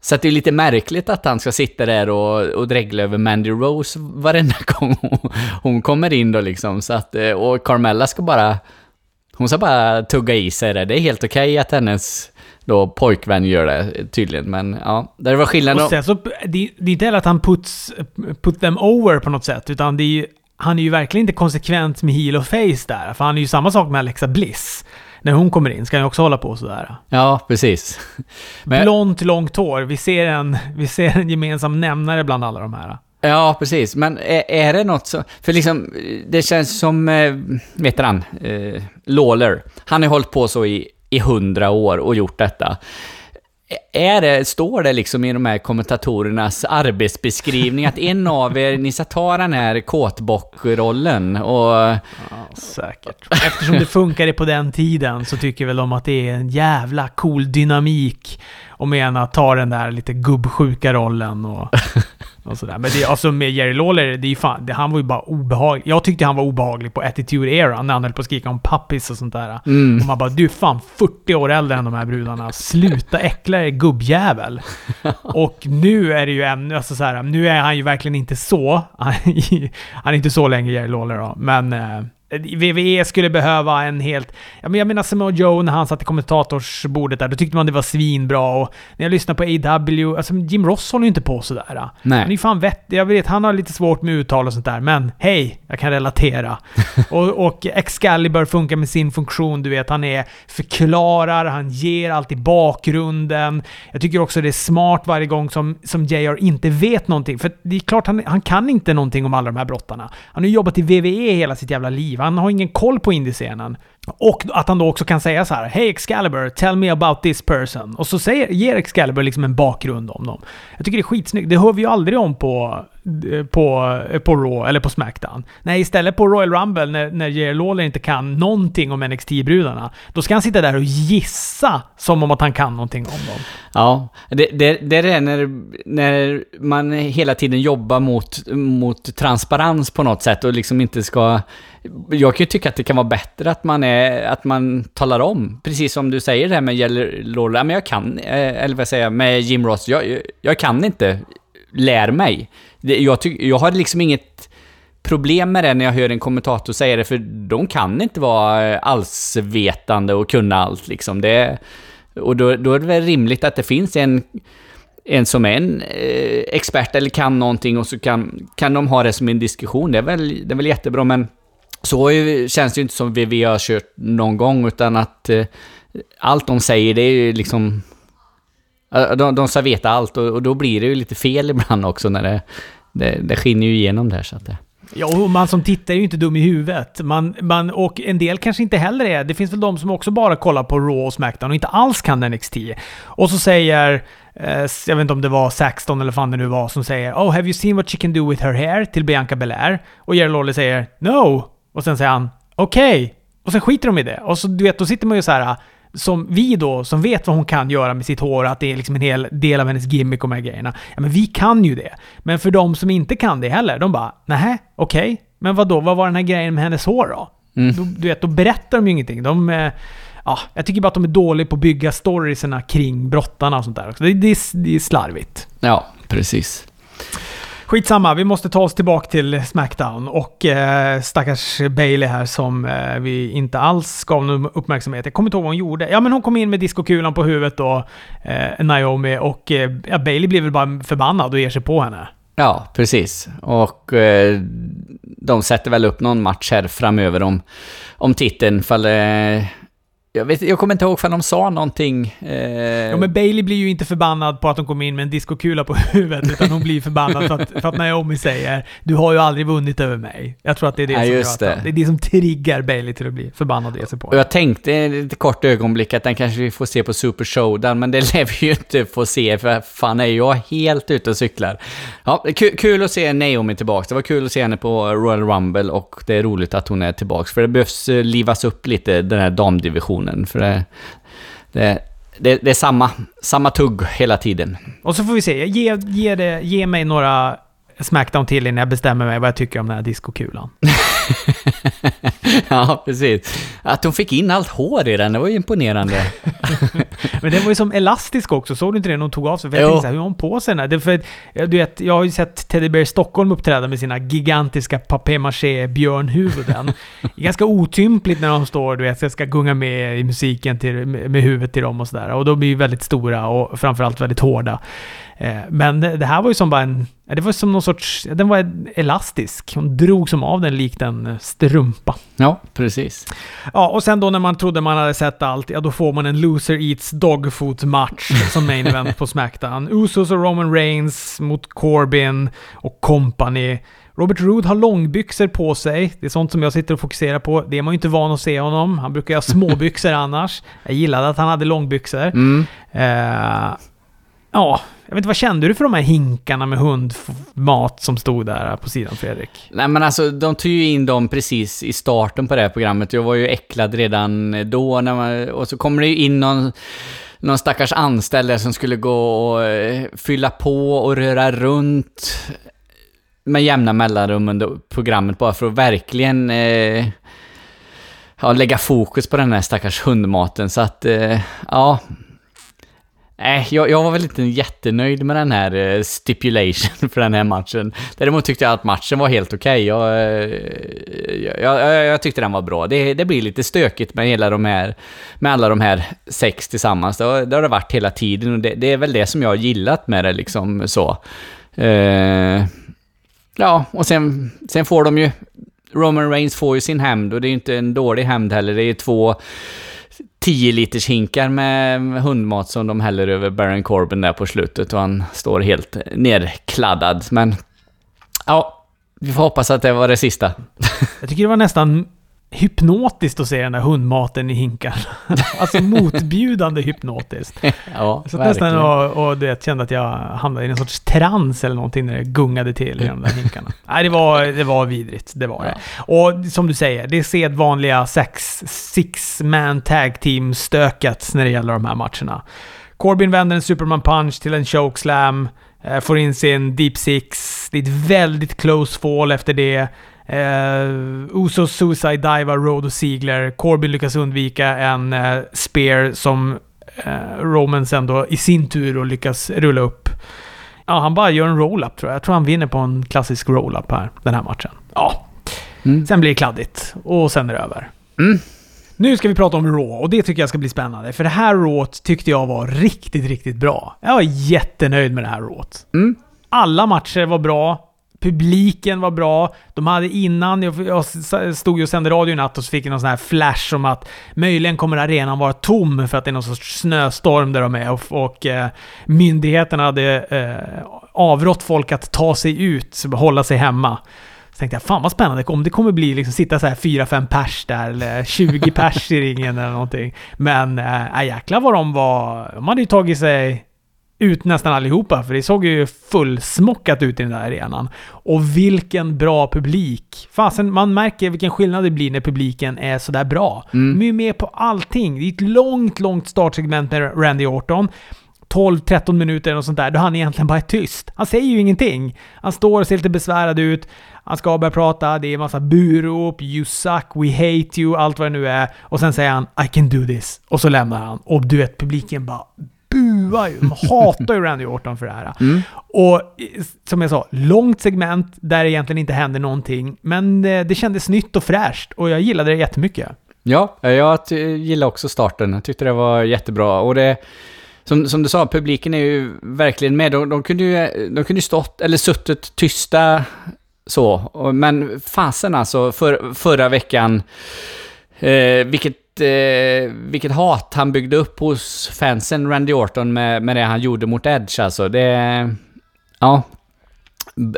Så att det är lite märkligt att han ska sitta där och, och dregla över Mandy Rose varenda (laughs) gång hon, hon kommer in då liksom. Så att, eh, och Carmella ska bara... Hon ska bara tugga i sig det. Det är helt okej att hennes då pojkvän gör det tydligen, men ja. Där var skillnaden. Och sen så, det, det är inte heller att han puts, put them over på något sätt, utan det är ju, han är ju verkligen inte konsekvent med heel och face där. För han är ju samma sak med Alexa Bliss. När hon kommer in ska han också hålla på sådär. Ja, precis. (laughs) Men- Blont, långt hår. Vi ser, en, vi ser en gemensam nämnare bland alla de här. Ja, precis. Men är, är det något så... För liksom, det känns som... Eh, vet han? Eh, Lawler. Han har hållit på så i i hundra år och gjort detta. Är det, står det liksom i de här kommentatorernas arbetsbeskrivning att en av er, ni ska ta den här kåtbockrollen och... Ja, säkert. Eftersom det funkade på den tiden så tycker väl de att det är en jävla cool dynamik och menar att ta den där lite gubbsjuka rollen och, och sådär. Men det, alltså med Jerry Lawler, det är ju fan, det, han var ju bara obehaglig. Jag tyckte han var obehaglig på Attitude Era när han höll på att skrika om puppies och sånt där. Mm. Och man bara, du är fan 40 år äldre än de här brudarna. Sluta äckla dig gubbjävel. (laughs) Och nu är det ju en, alltså så här, nu är han ju verkligen inte så. (laughs) Han är inte så länge Jerry Lawler då, men WWE skulle behöva en helt... Ja, men jag menar Samoa Joe när han satt i kommentatorsbordet där, då tyckte man det var svinbra och när jag lyssnar på AW, alltså Jim Ross håller ju inte på sådär. Nej. Han är ju fan vettig. Jag vet, han har lite svårt med uttal och sånt där, men hej, jag kan relatera. (laughs) och, och Excalibur funkar med sin funktion, du vet. Han är förklarar, han ger alltid bakgrunden. Jag tycker också det är smart varje gång som, som JR inte vet någonting. För det är klart, han, han kan inte någonting om alla de här brottarna. Han har ju jobbat i WWE hela sitt jävla liv. Han har ingen koll på indiescenen. Och att han då också kan säga så här: Hej Excalibur, tell me about this person. Och så säger, ger Excalibur liksom en bakgrund om dem. Jag tycker det är skitsnyggt. Det hör vi ju aldrig om på, eh, på, eh, på Raw eller på Smackdown. Nej, istället på Royal Rumble när, när Jerry Lawler inte kan någonting om NXT-brudarna. Då ska han sitta där och gissa som om att han kan någonting om dem. Ja, det, det, det är det när, när man hela tiden jobbar mot, mot transparens på något sätt och liksom inte ska... Jag kan ju tycka att det kan vara bättre att man, är, Eh, att man talar om, precis som du säger det här med gäller men jag kan, eh, eller vad säger jag, med Jim Ross, jag, jag kan inte, lär mig. Det- Jag, tyck, jag har liksom inget problem med det när jag hör en kommentator säga det, för de kan inte vara allsvetande och kunna allt liksom. Det, och då, då är det väl rimligt att det finns en, en som är en eh, expert eller kan någonting och så kan, kan de ha det som en diskussion. Det är väl, det är väl jättebra, men så är, känns det ju inte som vi, vi har kört någon gång, utan att eh, allt de säger, det är ju liksom... Eh, de, de ska veta allt och, och då blir det ju lite fel (laughs) ibland också när det... Det, det skiner ju igenom där så att det... Ja, och man som tittar är ju inte dum i huvudet. Man, man, och en del kanske inte heller är. Det finns väl de som också bara kollar på Raw och Smackdown och inte alls kan NXT. Och så säger, eh, jag vet inte om det var Saxton eller fan det nu var, som säger Oh, have you seen what she can do with her hair? till Bianca Belair. Och Jerry Lawley säger No! Och sen säger han Okej! Okay. Och sen skiter de i det. Och så du vet, då sitter man ju så här som vi då, som vet vad hon kan göra med sitt hår, att det är liksom en hel del av hennes gimmick och de här grejerna. Ja, men vi kan ju det. Men för de som inte kan det heller, de bara, nej, okej. Okay. Men vad då? Vad var den här grejen med hennes hår då? Mm. då du vet, då berättar de ju ingenting. De... Eh, ja, jag tycker bara att de är dåliga på att bygga storiesarna kring brottarna och sånt där. Det, det, det är slarvigt. Ja, precis. Skitsamma, vi måste ta oss tillbaka till Smackdown och eh, stackars Bailey här som eh, vi inte alls gav någon uppmärksamhet. Jag kommer inte ihåg vad hon gjorde. Ja, men hon kom in med diskokulan på huvudet då, eh, Naomi, och eh, ja, Bailey blev väl bara förbannad och ger sig på henne. Ja, precis. Och eh, de sätter väl upp någon match här framöver om, om titeln, fall eh, jag, vet, jag kommer inte ihåg för de sa någonting. Eh... Ja, men Bailey blir ju inte förbannad på att de kom in med en diskokula på (laughs) huvudet, utan hon blir förbannad för att, för att Naomi säger “Du har ju aldrig vunnit över mig”. Jag tror att det är det ja, som just det. det är det som triggar Bailey till att bli förbannad och ge sig på. Och jag tänkte ett kort ögonblick att den kanske vi får se på Super Showdown, men det (laughs) lär vi ju inte få se, för fan är jag helt ute och cyklar. Ja, kul att se Naomi tillbaka. Det var kul att se henne på Royal Rumble och det är roligt att hon är tillbaka, för det behövs eh, livas upp lite, den här damdivisionen diskussionen. För det, det, det, det, är samma, samma tugg hela tiden. Och så får vi se. Ge, ge, det, ge mig några Smackdown till innan jag bestämmer mig vad jag tycker om den här diskokulan. (laughs) (laughs) ja, precis. Att hon fick in allt hår i den, det var ju imponerande. (laughs) Men den var ju som elastisk också, såg du inte det när hon tog av sig? För jag jo. tänkte så här, hur har hon på sig den här? Det för, du vet, jag har ju sett Teddy Bear Stockholm uppträda med sina gigantiska papier-maché björnhuvuden. (laughs) ganska otympligt när de står, du vet, jag ska gunga med i musiken till, med huvudet till dem och sådär. Och de blir ju väldigt stora och framförallt väldigt hårda. Eh, men det här var ju som bara en... Det var som någon sorts... Den var elastisk. Hon drog som av den likt en strumpa. Ja, precis. Ja, och sen då när man trodde man hade sett allt, ja då får man en loser eats dogfood match som main event på Smackdown. (laughs) Usos och Roman Reigns mot Corbin och company. Robert Roode har långbyxor på sig. Det är sånt som jag sitter och fokuserar på. Det är man ju inte van att se honom. Han brukar ha småbyxor (laughs) annars. Jag gillade att han hade långbyxor. Mm. Uh, Ja, jag vet inte, vad kände du för de här hinkarna med hundmat som stod där på sidan, Fredrik? Nej men alltså, de tog ju in dem precis i starten på det här programmet. Jag var ju äcklad redan då, när man, och så kommer det ju in någon någon stackars anställd som skulle gå och eh, fylla på och röra runt med jämna mellanrum under programmet bara för att verkligen eh, ja, lägga fokus på den här stackars hundmaten. Så att, eh, ja, Nej, jag, jag var väl inte jättenöjd med den här uh, stipulation (laughs) för den här matchen. Däremot tyckte jag att matchen var helt okej. Okay. Jag, uh, jag, jag, jag, tyckte den var bra. Det, det blir lite stökigt med, hela de här, med alla de här sex tillsammans. Det har det, har det varit hela tiden och det, det, är väl det som jag har gillat med det liksom så. Uh, ja, och sen, sen får de ju... Roman Reigns får ju sin hämnd och det är ju inte en dålig hämnd heller. Det är två 10 liters hinkar med hundmat som de häller över Baron Corbin där på slutet och han står helt nerkladdad. Men ja, vi får hoppas att det var det sista. Jag tycker det var nästan hypnotiskt att se den där hundmaten i hinkar. (laughs) alltså motbjudande hypnotiskt. (laughs) ja, så nästan och, och det, kände att jag hamnade i en sorts trans eller någonting när det gungade till i de där hinkarna. (laughs) Nej, det var, det var vidrigt. Det var det. Och som du säger, det är sedvanliga sex, six man tag team stöket när det gäller de här matcherna. Corbin vänder en Superman punch till en chokeslam. Eh, får in sin deep six. Det är ett väldigt close fall efter det. Uh, Usos Suicide Diva, Road och Ziegler. Corbin lyckas undvika en uh, spear som uh, Roman sen då i sin tur lyckas rulla upp. Ja, han bara gör en roll-up tror jag. Jag tror han vinner på en klassisk roll-up här, den här matchen. Ja. Mm. Sen blir det kladdigt och sen är det över. Mm. Nu ska vi prata om Raw och det tycker jag ska bli spännande. För det här Raw tyckte jag var riktigt, riktigt bra. Jag var jättenöjd med det här Raw. Mm. Alla matcher var bra. Publiken var bra. De hade innan, jag stod ju och sände radio i natt och så fick jag någon sån här flash om att möjligen kommer arenan vara tom för att det är någon sorts snöstorm där de är och, och eh, myndigheterna hade eh, avrått folk att ta sig ut, hålla sig hemma. Så tänkte jag, fan vad spännande, om det kommer bli liksom sitta så här 4-5 pers där, eller 20 pers i ringen eller någonting. Men eh, äh, jäklar vad de var, de hade ju tagit sig ut nästan allihopa, för det såg ju fullsmockat ut i den där arenan. Och vilken bra publik! Fasen, man märker vilken skillnad det blir när publiken är sådär bra. Mm. De är med på allting. Det är ett långt, långt startsegment med Randy Orton. 12-13 minuter och sånt där, då han egentligen bara är tyst. Han säger ju ingenting. Han står och ser lite besvärad ut. Han ska börja prata, det är massa burop, “You suck”, “We hate you”, allt vad det nu är. Och sen säger han “I can do this” och så lämnar han. Och du vet, publiken bara buar ju. De hatar ju Randy Orton för det här. Mm. Och eh, som jag sa, långt segment där det egentligen inte händer någonting. Men eh, det kändes nytt och fräscht och jag gillade det jättemycket. Ja, jag ty- gillar också starten. Jag tyckte det var jättebra. Och det, som, som du sa, publiken är ju verkligen med. De, de kunde ju de kunde stått, eller suttit tysta så. Men fasen alltså, för, förra veckan, eh, vilket, eh, vilket hat han byggde upp hos fansen, Randy Orton, med, med det han gjorde mot Edge alltså. Det, ja,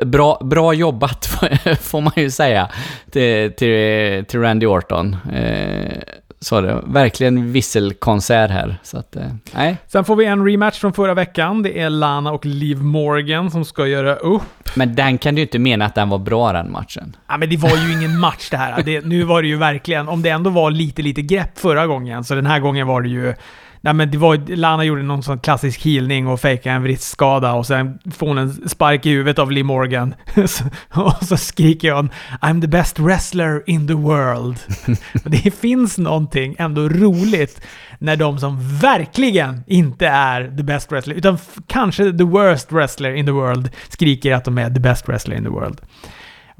Bra, bra jobbat (laughs) får man ju säga till, till, till Randy Orton. Eh, så det verkligen visselkonsert här. Så att, eh, nej. Sen får vi en rematch från förra veckan. Det är Lana och Liv Morgan som ska göra upp. Men den kan du ju inte mena att den var bra den matchen. Ja, men det var ju ingen match det här. Det, nu var det ju verkligen, om det ändå var lite, lite grepp förra gången, så den här gången var det ju... Nej men det var Lana gjorde någon sån klassisk healning och fejkade en vristskada och sen får hon en spark i huvudet av Lee Morgan. (laughs) Och så skriker hon I'm the best wrestler in the world. (laughs) Det finns någonting ändå roligt när de som verkligen inte är the best wrestler, utan kanske the worst wrestler in the world, skriker att de är the best wrestler in the world.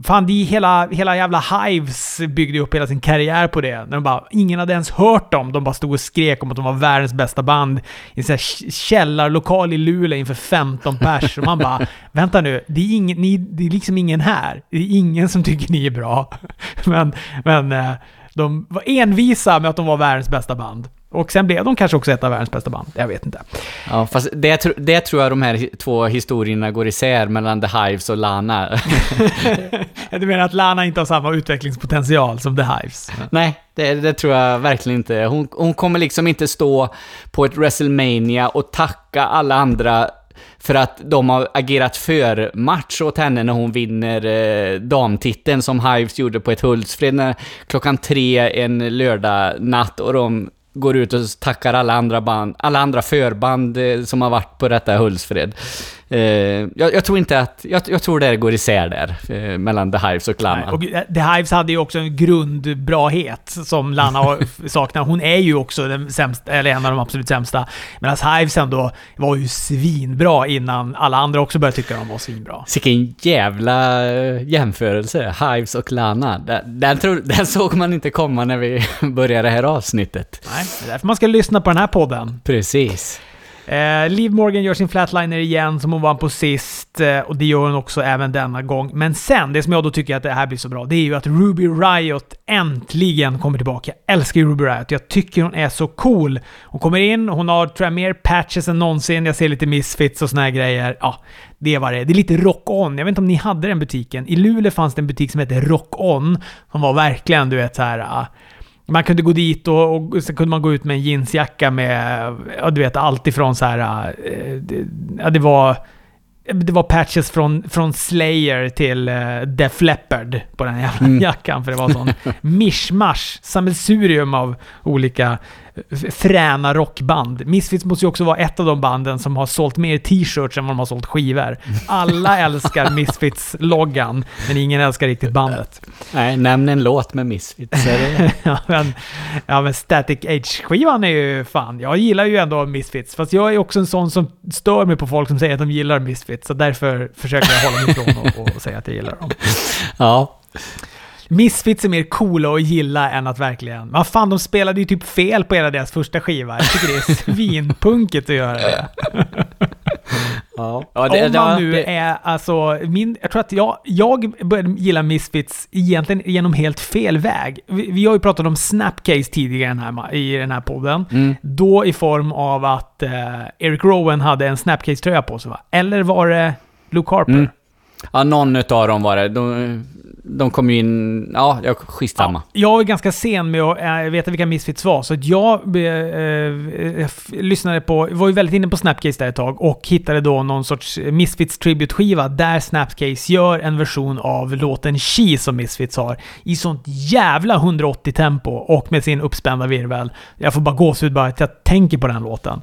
Fan, det hela, hela jävla Hives byggde ju upp hela sin karriär på det. När de bara, ingen hade ens hört dem. De bara stod och skrek om att de var världens bästa band i en sån här källarlokal i Luleå inför 15 pers. Och man bara, (laughs) vänta nu, det är, ingen, ni, det är liksom ingen här. Det är ingen som tycker ni är bra. (laughs) Men, men eh, de var envisa med att de var världens bästa band. Och sen blev de kanske också ett av världens bästa band. Jag vet inte. Ja, fast det, det tror jag de här två historierna går isär mellan The Hives och Lana. (laughs) Du menar att Lana inte har samma utvecklingspotential som The Hives? Nej, det, det tror jag verkligen inte. Hon, hon kommer liksom inte stå på ett WrestleMania och tacka alla andra för att de har agerat för match åt henne när hon vinner eh, damtiteln som Hives gjorde på ett Hultsfred när, klockan tre en lördag natt och de går ut och tackar alla andra band, alla andra förband eh, som har varit på detta Hultsfred. Eh, jag, jag tror inte att, jag, jag tror det går isär där, eh, mellan The Hives och Lana. Och The Hives hade ju också en grundbrahet som Lana (laughs) saknar. Hon är ju också den sämsta, eller en av de absolut sämsta. Medan Hives ändå var ju svinbra innan alla andra också började tycka de var svinbra. Vilken jävla eh, jämförelse, Hives och Lana. Den, den, tror, den såg man inte komma när vi (laughs) började det här avsnittet. Nej, det är därför man ska lyssna på den här podden. Precis. Eh, Liv Morgan gör sin flatliner igen som hon vann på sist eh, och det gör hon också även denna gång. Men sen, det som jag då tycker att det här blir så bra, det är ju att Ruby Riot äntligen kommer tillbaka. Jag älskar ju Ruby Riot. Jag tycker hon är så cool. Hon kommer in, hon har tror jag, mer patches än någonsin. Jag ser lite misfits och såna här grejer. Ja, det var det. Det är lite rock-on. Jag vet inte om ni hade den butiken. I Luleå fanns det en butik som hette Rock-on. Som var verkligen, du vet, så här... Ah, man kunde gå dit och, och sen kunde man gå ut med en jeansjacka med, ja du vet, allt ifrån så här... eh, det, ja, det var... Det var patches från, från Slayer till uh, Def Leppard på den jävla Mm. jackan. För det var sån (laughs) mischmasch, sammelsurium av olika fräna rockband. Misfits måste ju också vara ett av de banden som har sålt mer t-shirts än vad de har sålt skivor. Alla älskar Misfits-loggan, men ingen älskar riktigt bandet. Nej, nämn en låt med Misfits. (laughs) Ja, men, ja, men Static Age-skivan är ju fan... Jag gillar ju ändå Misfits. Fast jag är också en sån som stör mig på folk som säger att de gillar Misfits. Så därför försöker jag hålla mig ifrån och, och säga att jag gillar dem. ja. Misfits är mer coola att gilla än att verkligen... Vad fan, de spelade ju typ fel på hela deras första skiva. Jag tycker det är (laughs) svinpunkigt att göra det. ja. Om det, man nu det, är alltså... Min, jag tror att jag, jag började gilla Misfits egentligen genom helt fel väg. Vi, vi har ju pratat om Snapcase tidigare i den här, i den här podden. Mm. Då i form av att eh, Eric Rowan hade en Snapcase-tröja på sig va? Eller var det Luke Harper? Mm. Ja, någon utav dem var det. De, de kom ju in... Ja, jag skitsamma. Ja, jag var ganska sen med att äh, veta vilka Misfits var, så jag äh, äh, lyssnade på... var ju väldigt inne på Snapcase där ett tag och hittade då någon sorts Misfits Tribute-skiva där Snapcase gör en version av låten She som Misfits har i sånt jävla 180-tempo och med sin uppspända virvel. Jag får bara gåshud bara att jag tänker på den låten.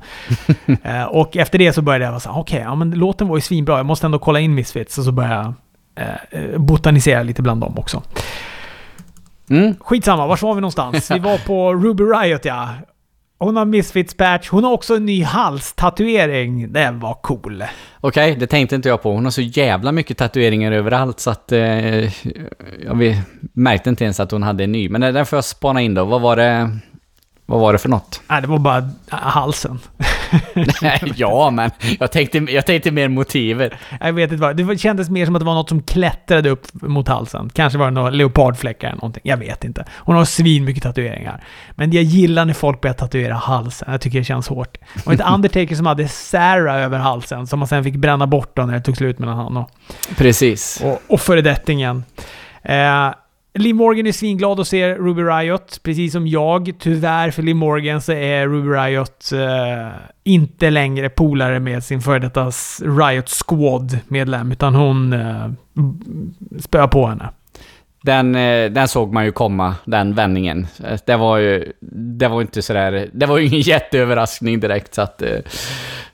(laughs) och efter det så började jag vara såhär, okej, okay, ja men låten var ju svinbra, jag måste ändå kolla in Misfits. Och så började jag eh, botanisera lite bland dem också. Mm. Skitsamma, var var vi någonstans? vi var på Ruby Riot ja. Hon har Misfits patch. Hon har också en ny halstatuering. Den var cool. Okej, okay, det tänkte inte jag på. Hon har så jävla mycket tatueringar överallt så att... Eh, jag märkte inte ens att hon hade en ny. Men den får jag spana in då. Vad var det... Vad var det för något? Nej, det var bara halsen. (laughs) ja, men jag tänkte, jag tänkte mer motivet. Jag vet inte vad. Det kändes mer som att det var något som klättrade upp mot halsen. Kanske var det några leopardfläckar eller någonting. Jag vet inte. Hon har svin mycket tatueringar. Men jag gillar när folk börjar tatuera halsen. Jag tycker det känns hårt. Och ett (laughs) Undertaker som hade Sarah över halsen, som man sen fick bränna bort då när det tog slut mellan honom och... Precis. Och, och föredettingen. Eh, Lee Morgan är svinglad att se Ruby Riot, precis som jag. Tyvärr för Lee Morgan så är Ruby Riot uh, inte längre polare med sin före detta Riot Squad-medlem, utan hon uh, spöar på henne. Den, eh, den såg man ju komma, den vändningen. Det var ju... Det var inte sådär... Det var ju ingen (laughs) jätteöverraskning direkt så att...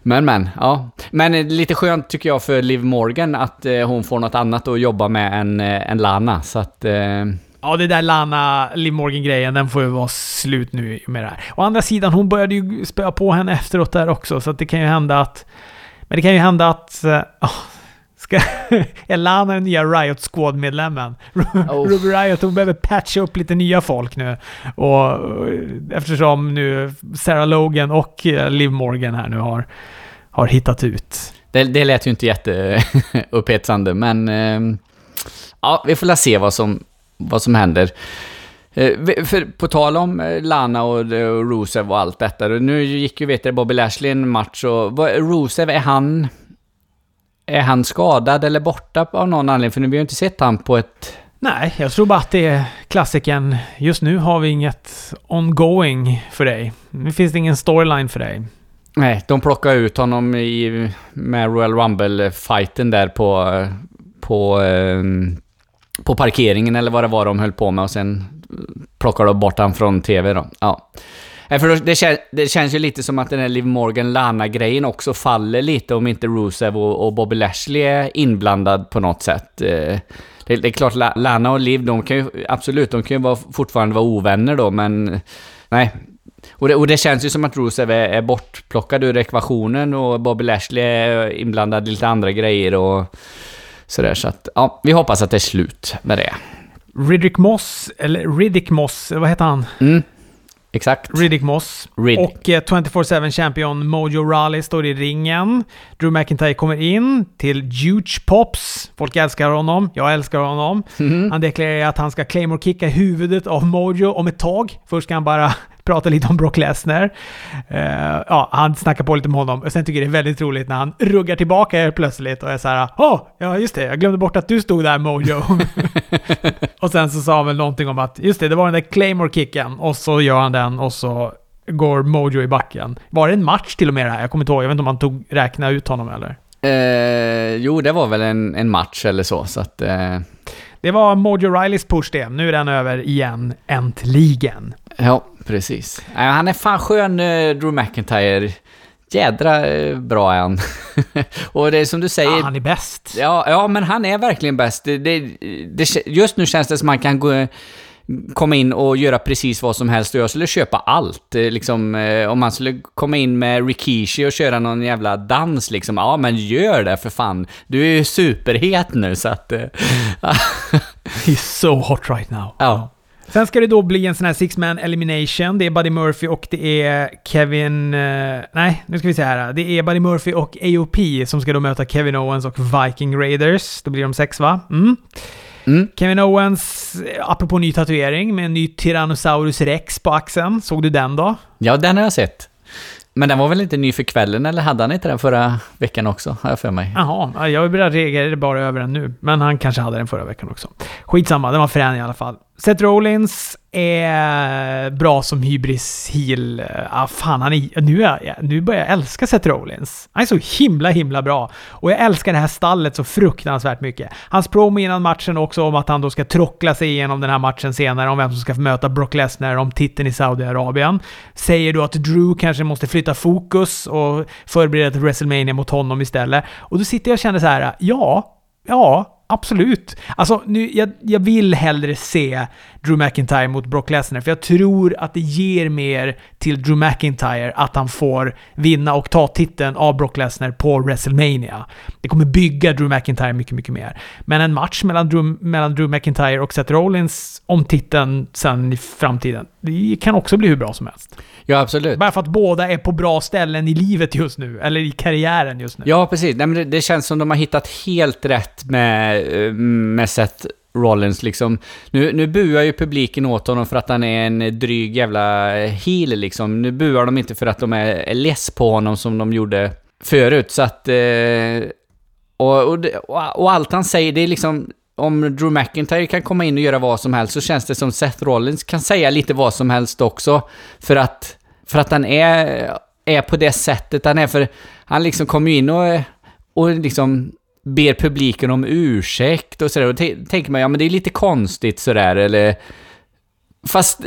Men men, ja. Men lite skönt tycker jag för Liv Morgan att eh, hon får något annat att jobba med än, eh, än Lana. Så att... Eh. Ja, det där Lana Liv Morgan-grejen, den får ju vara slut nu med det här. Å andra sidan, hon började ju spöa på henne efteråt där också, så att det kan ju hända att... Men det kan ju hända att... Oh, ska, (laughs) är Lana den nya Riot Squad-medlemmen? Oh. (laughs) Ruby Riot, hon behöver patcha upp lite nya folk nu. Och eftersom nu Sarah Logan och eh, Liv Morgan här nu har, har hittat ut. Det, det lät ju inte jätteupphetsande, (laughs) men... Eh, ja, vi får se vad som vad som händer. Eh, för, på tal om eh, Lana och, och Rusev och allt detta. Nu gick ju, vet jag, Bobby Lashley en match och vad, Rusev, är han... Är han skadad eller borta av någon anledning? För nu har vi ju inte sett han på ett... Nej, jag tror bara att det är klassiken. Just nu har vi inget ongoing för dig. Nu finns det ingen storyline för dig. Nej, de plockade ut honom i, med Royal Rumble-fighten där på... På... Um, på parkeringen eller vad det var de höll på med och sen plockade de bort han från TV då. Ja. För det, kän, det känns ju lite som att den här Liv Morgan-Lana-grejen också faller lite om inte Rusev och, och Bobby Lashley är inblandad på något sätt. Eh, det, det är klart, Lana och Liv, de kan ju absolut, de kan ju vara, fortfarande vara ovänner då, men nej. Och det, och det känns ju som att Rusev är, är bortplockad ur ekvationen och Bobby Lashley är inblandad i lite andra grejer och Sådär, så att, ja, vi hoppas att det är slut med det. Riddick Moss, eller Riddick Moss, vad heter han? Mm. Exakt. Riddick Moss. Riddick. Och eh, 24-7 champion Mojo Rawley står i ringen. Drew McIntyre kommer in till Huge Pops. Folk älskar honom. Jag älskar honom. Mm. Han deklarerar att han ska claymore kicka huvudet av Mojo om ett tag. Först ska han bara pratar lite om Brock Lesnar. Uh, ja, han snackar på lite med honom. Och sen tycker jag det är väldigt roligt när han ruggar tillbaka helt plötsligt och är så här Åh, oh, ja just det, jag glömde bort att du stod där Mojo. (laughs) och sen så sa han väl någonting om att just det, det var den där Claymore-kicken. Och så gör han den och så går Mojo i backen. Var det en match till och med det här? Jag kommer inte ihåg, jag vet inte om han tog, räknade ut honom eller? Eh, jo, det var väl en, en match eller så, så att... Eh... Det var Mojo Rileys push det. Nu är den över igen, äntligen. Ja, precis. Han är fan skön, eh, Drew McIntyre. Jädra eh, bra är han. (laughs) och det är som du säger... Ja, han är bäst. Ja, ja men han är verkligen bäst. Det, det, det, just nu känns det som att man kan gå komma in och göra precis vad som helst och jag skulle köpa allt. Eh, liksom, om man skulle komma in med Rikishi och köra någon jävla dans liksom, ja men gör det för fan. Du är ju superhet nu så att... (laughs) He's so hot right now. Ja. Sen ska det då bli en sån här six man elimination. Det är Buddy Murphy och det är Kevin... Uh, nej, nu ska vi se här. Det är Buddy Murphy och AOP som ska då möta Kevin Owens och Viking Raiders. Då blir de sex va? Mm. Mm. Kevin Owens, apropå ny tatuering, med en ny Tyrannosaurus rex på axeln. Såg du den då? Ja, den har jag sett. Men den var väl inte ny för kvällen, eller hade han inte den förra veckan också? Har jag för mig. Jaha, jag reagerade bara över den nu. Men han kanske hade den förra veckan också. Skitsamma, den var frän i alla fall. Seth Rollins är bra som hybris heel. Ah, fan, han är, nu, är, nu börjar jag älska Seth Rollins. Han är så himla, himla bra. Och jag älskar det här stallet så fruktansvärt mycket. Hans promo innan matchen också om att han då ska trockla sig igenom den här matchen senare om vem som ska möta Brock Lesnar om titeln i Saudiarabien. Säger då att Drew kanske måste flytta fokus och förbereda ett WrestleMania mot honom istället. Och då sitter jag och känner så här, ja, ja, Absolut. Alltså, nu, jag, jag vill hellre se Drew McIntyre mot Brock Lesnar, för jag tror att det ger mer till Drew McIntyre att han får vinna och ta titeln av Brock Lesnar på WrestleMania. Det kommer bygga Drew McIntyre mycket, mycket mer. Men en match mellan Drew, mellan Drew McIntyre och Seth Rollins om titeln sen i framtiden, det kan också bli hur bra som helst. Ja, absolut. Bara för att båda är på bra ställen i livet just nu, eller i karriären just nu. Ja, precis. Nej, men det, det känns som de har hittat helt rätt med, eh, med Seth Rollins liksom. Nu, nu buar ju publiken åt honom för att han är en dryg jävla heel liksom. Nu buar de inte för att de är, är less på honom som de gjorde förut, så att... Eh, och, och, och, allt han säger, det är liksom om Drew McIntyre kan komma in och göra vad som helst så känns det som Seth Rollins kan säga lite vad som helst också. För att, för att han är, är på det sättet han är. För han liksom kommer ju in och, och liksom ber publiken om ursäkt och sådär. Och tänker man, ja men det är lite konstigt sådär, eller... Fast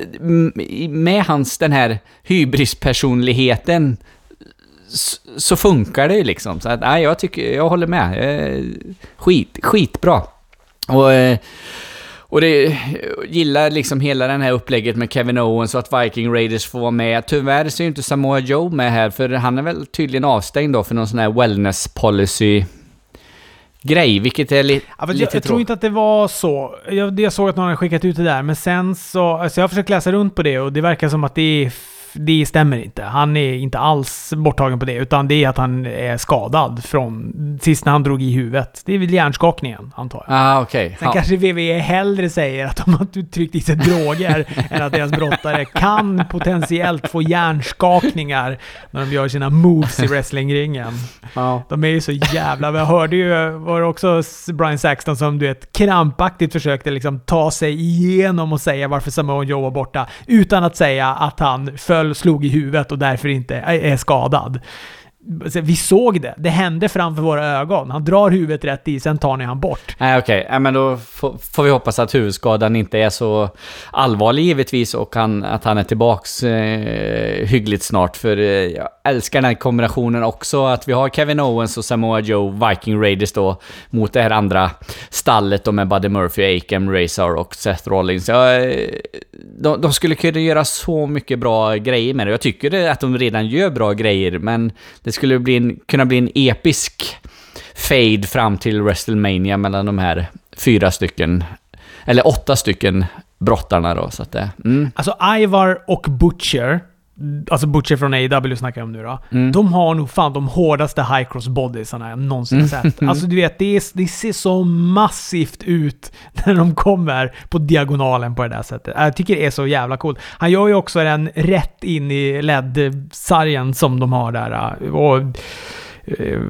med hans, den här hybrispersonligheten så funkar det ju liksom. Så att, nej, jag tycker, jag håller med. Eh, skit, skitbra. Och, eh, och det gillar liksom hela den här upplägget med Kevin Owens och att Viking Raiders får vara med. Tyvärr så är ju inte Samoa Joe med här, för han är väl tydligen avstängd då för någon sån här wellness policy grej, vilket är li ja, lite Jag, jag tror inte att det var så. Jag, jag såg att någon hade skickat ut det där, men sen så... Alltså jag har försökt läsa runt på det och det verkar som att det är det stämmer inte. Han är inte alls borttagen på det, utan det är att han är skadad från sist när han drog i huvudet. Det är väl hjärnskakningen, antar jag. Ah, okay. Sen ja. kanske WWE hellre säger att de har tryckt i sig droger (laughs) än att deras brottare kan potentiellt få hjärnskakningar när de gör sina moves i wrestlingringen. Ja. De är ju så jävla... Jag hörde ju, var det också Brian Saxton som du vet krampaktigt försökte liksom ta sig igenom och säga varför Samoa Joe var borta, utan att säga att han föll föll, slog i huvudet och därför inte är skadad. Alltså, vi såg det. Det hände framför våra ögon. Han drar huvudet rätt i, sen tar ni han bort. Nej, okej. Okay. men då får vi hoppas att huvudskadan inte är så allvarlig givetvis och han, att han är tillbaks eh, hyggligt snart. För eh, jag älskar den här kombinationen också. Att vi har Kevin Owens och Samoa Joe, Viking Raiders då, mot det här andra stallet då med Buddy Murphy, Akam, Razor och Seth Rollins. Ja, eh, de, de, skulle kunna göra så mycket bra grejer med det. Jag tycker att de redan gör bra grejer, men det skulle bli en, kunna bli en episk fade fram till WrestleMania mellan de här fyra stycken, eller åtta stycken brottarna då, så att det... Mm. Alltså Ivar och Butcher, alltså Butcher från AW snackar jag om nu då. Mm. De har nog fan de hårdaste high cross bodiesarna jag någonsin mm. sett. Alltså du vet, det, är, det ser så massivt ut (laughs) när de kommer på diagonalen på det där sättet. Jag tycker det är så jävla coolt. Han gör ju också den rätt in i LED-sargen som de har där. Och eh,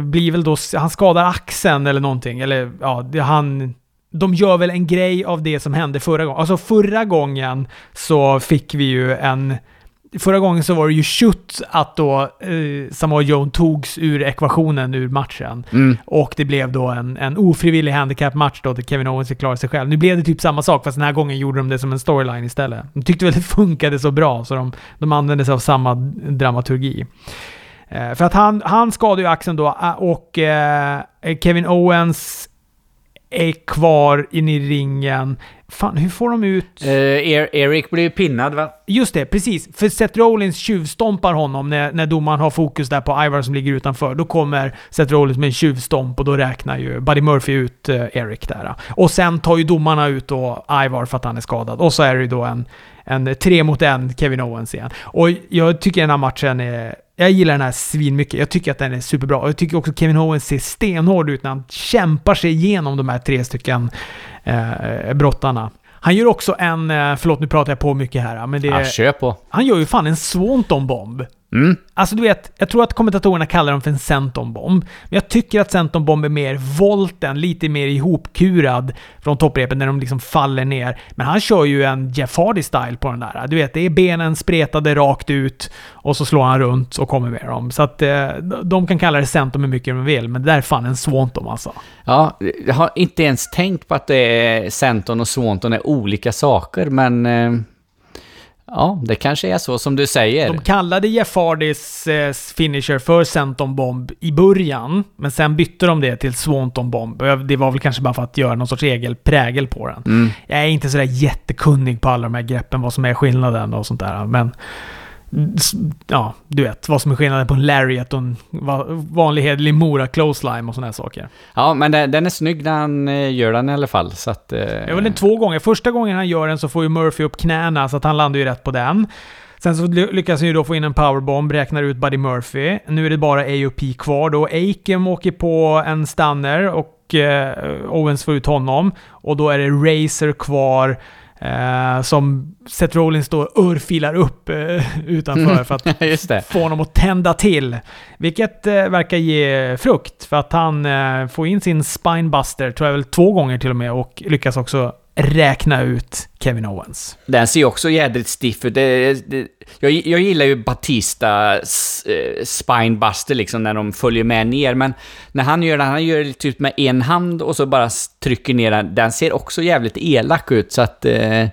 blir väl då... Han skadar axeln eller någonting. Eller ja, han de gör väl en grej av det som hände förra gången. Alltså förra gången så fick vi ju en Förra gången så var det ju shoot att då eh, Samoa Joe togs ur ekvationen ur matchen. Mm. Och det blev då en, en ofrivillig handicap-match då där Kevin Owens fick klara sig själv. Nu blev det typ samma sak fast den här gången gjorde de det som en storyline istället. De tyckte väl det (laughs) funkade så bra så de, de använde sig av samma dramaturgi. Eh, för att han, han skadade ju axeln då eh, och eh, Kevin Owens är kvar inne i ringen. Fan, hur får de ut... Uh, Eric blir pinnad va? Just det, precis. För Seth Rollins tjuvstompar honom när, när domaren har fokus där på Ivar som ligger utanför. Då kommer Seth Rollins med en tjuvstomp och då räknar ju Buddy Murphy ut uh, Eric där. Och sen tar ju domarna ut då Ivar för att han är skadad. Och så är det ju då en, en tre mot en Kevin Owens igen. Och jag tycker den här matchen är jag gillar den här svinmycket. Jag tycker att den är superbra. Och jag tycker också Kevin Owens ser stenhård ut när han kämpar sig igenom de här tre stycken eh, brottarna. Han gör också en, eh, förlåt nu pratar jag på mycket här, men det... Ja, kör på. Han gör ju fan en Swanton-bomb. Mm. Alltså du vet, jag tror att kommentatorerna kallar dem för en senton-bomb. Men jag tycker att senton-bomb är mer volten, lite mer ihopkurad från topprepet när de liksom faller ner. Men han kör ju en Jeff Hardy-style på den där. Du vet, det är benen spretade rakt ut och så slår han runt och kommer med dem. Så att eh, de kan kalla det senton hur mycket de vill, men det där är fan en swanton alltså. Ja, jag har inte ens tänkt på att det är Senton och Swanton är olika saker, men... Eh, ja, det kanske är så som du säger. De kallade Jeff Hardys eh, finisher för Senton Bomb i början, men sen bytte de det till Swanton Bomb. Det var väl kanske bara för att göra någon sorts egen prägel på den. Mm. Jag är inte sådär jättekunnig på alla de här greppen, vad som är skillnaden och sånt där, men... Ja, du vet vad som är skillnaden på en lariat och en va- vanlig hederlig Mora clothesline och såna här saker. Ja, men den, den är snygg när han eh, gör den i alla fall, så att... Eh, Jag vill den två gånger. Första gången han gör den så får ju Murphy upp knäna, så att han landar ju rätt på den. Sen så ly- lyckas han ju då få in en powerbomb, räknar ut Buddy Murphy. Nu är det bara AOP kvar då. Aiken åker på en stunner och eh, Owens får ut honom. Och då är det Razer kvar. Eh, som Seth Rollins då örfilar upp eh, utanför för att (laughs) få honom att tända till. Vilket eh, verkar ge frukt, för att han eh, får in sin spinebuster, tror jag väl två gånger till och med, och lyckas också räkna ut Kevin Owens. Den ser ju också jädrigt stiff ut. Det, det, jag, jag gillar ju Batistas eh, spinebuster liksom när de följer med ner, men när han gör det, han gör det typ med en hand och så bara trycker ner den. Den ser också jävligt elak ut, så att... Eh,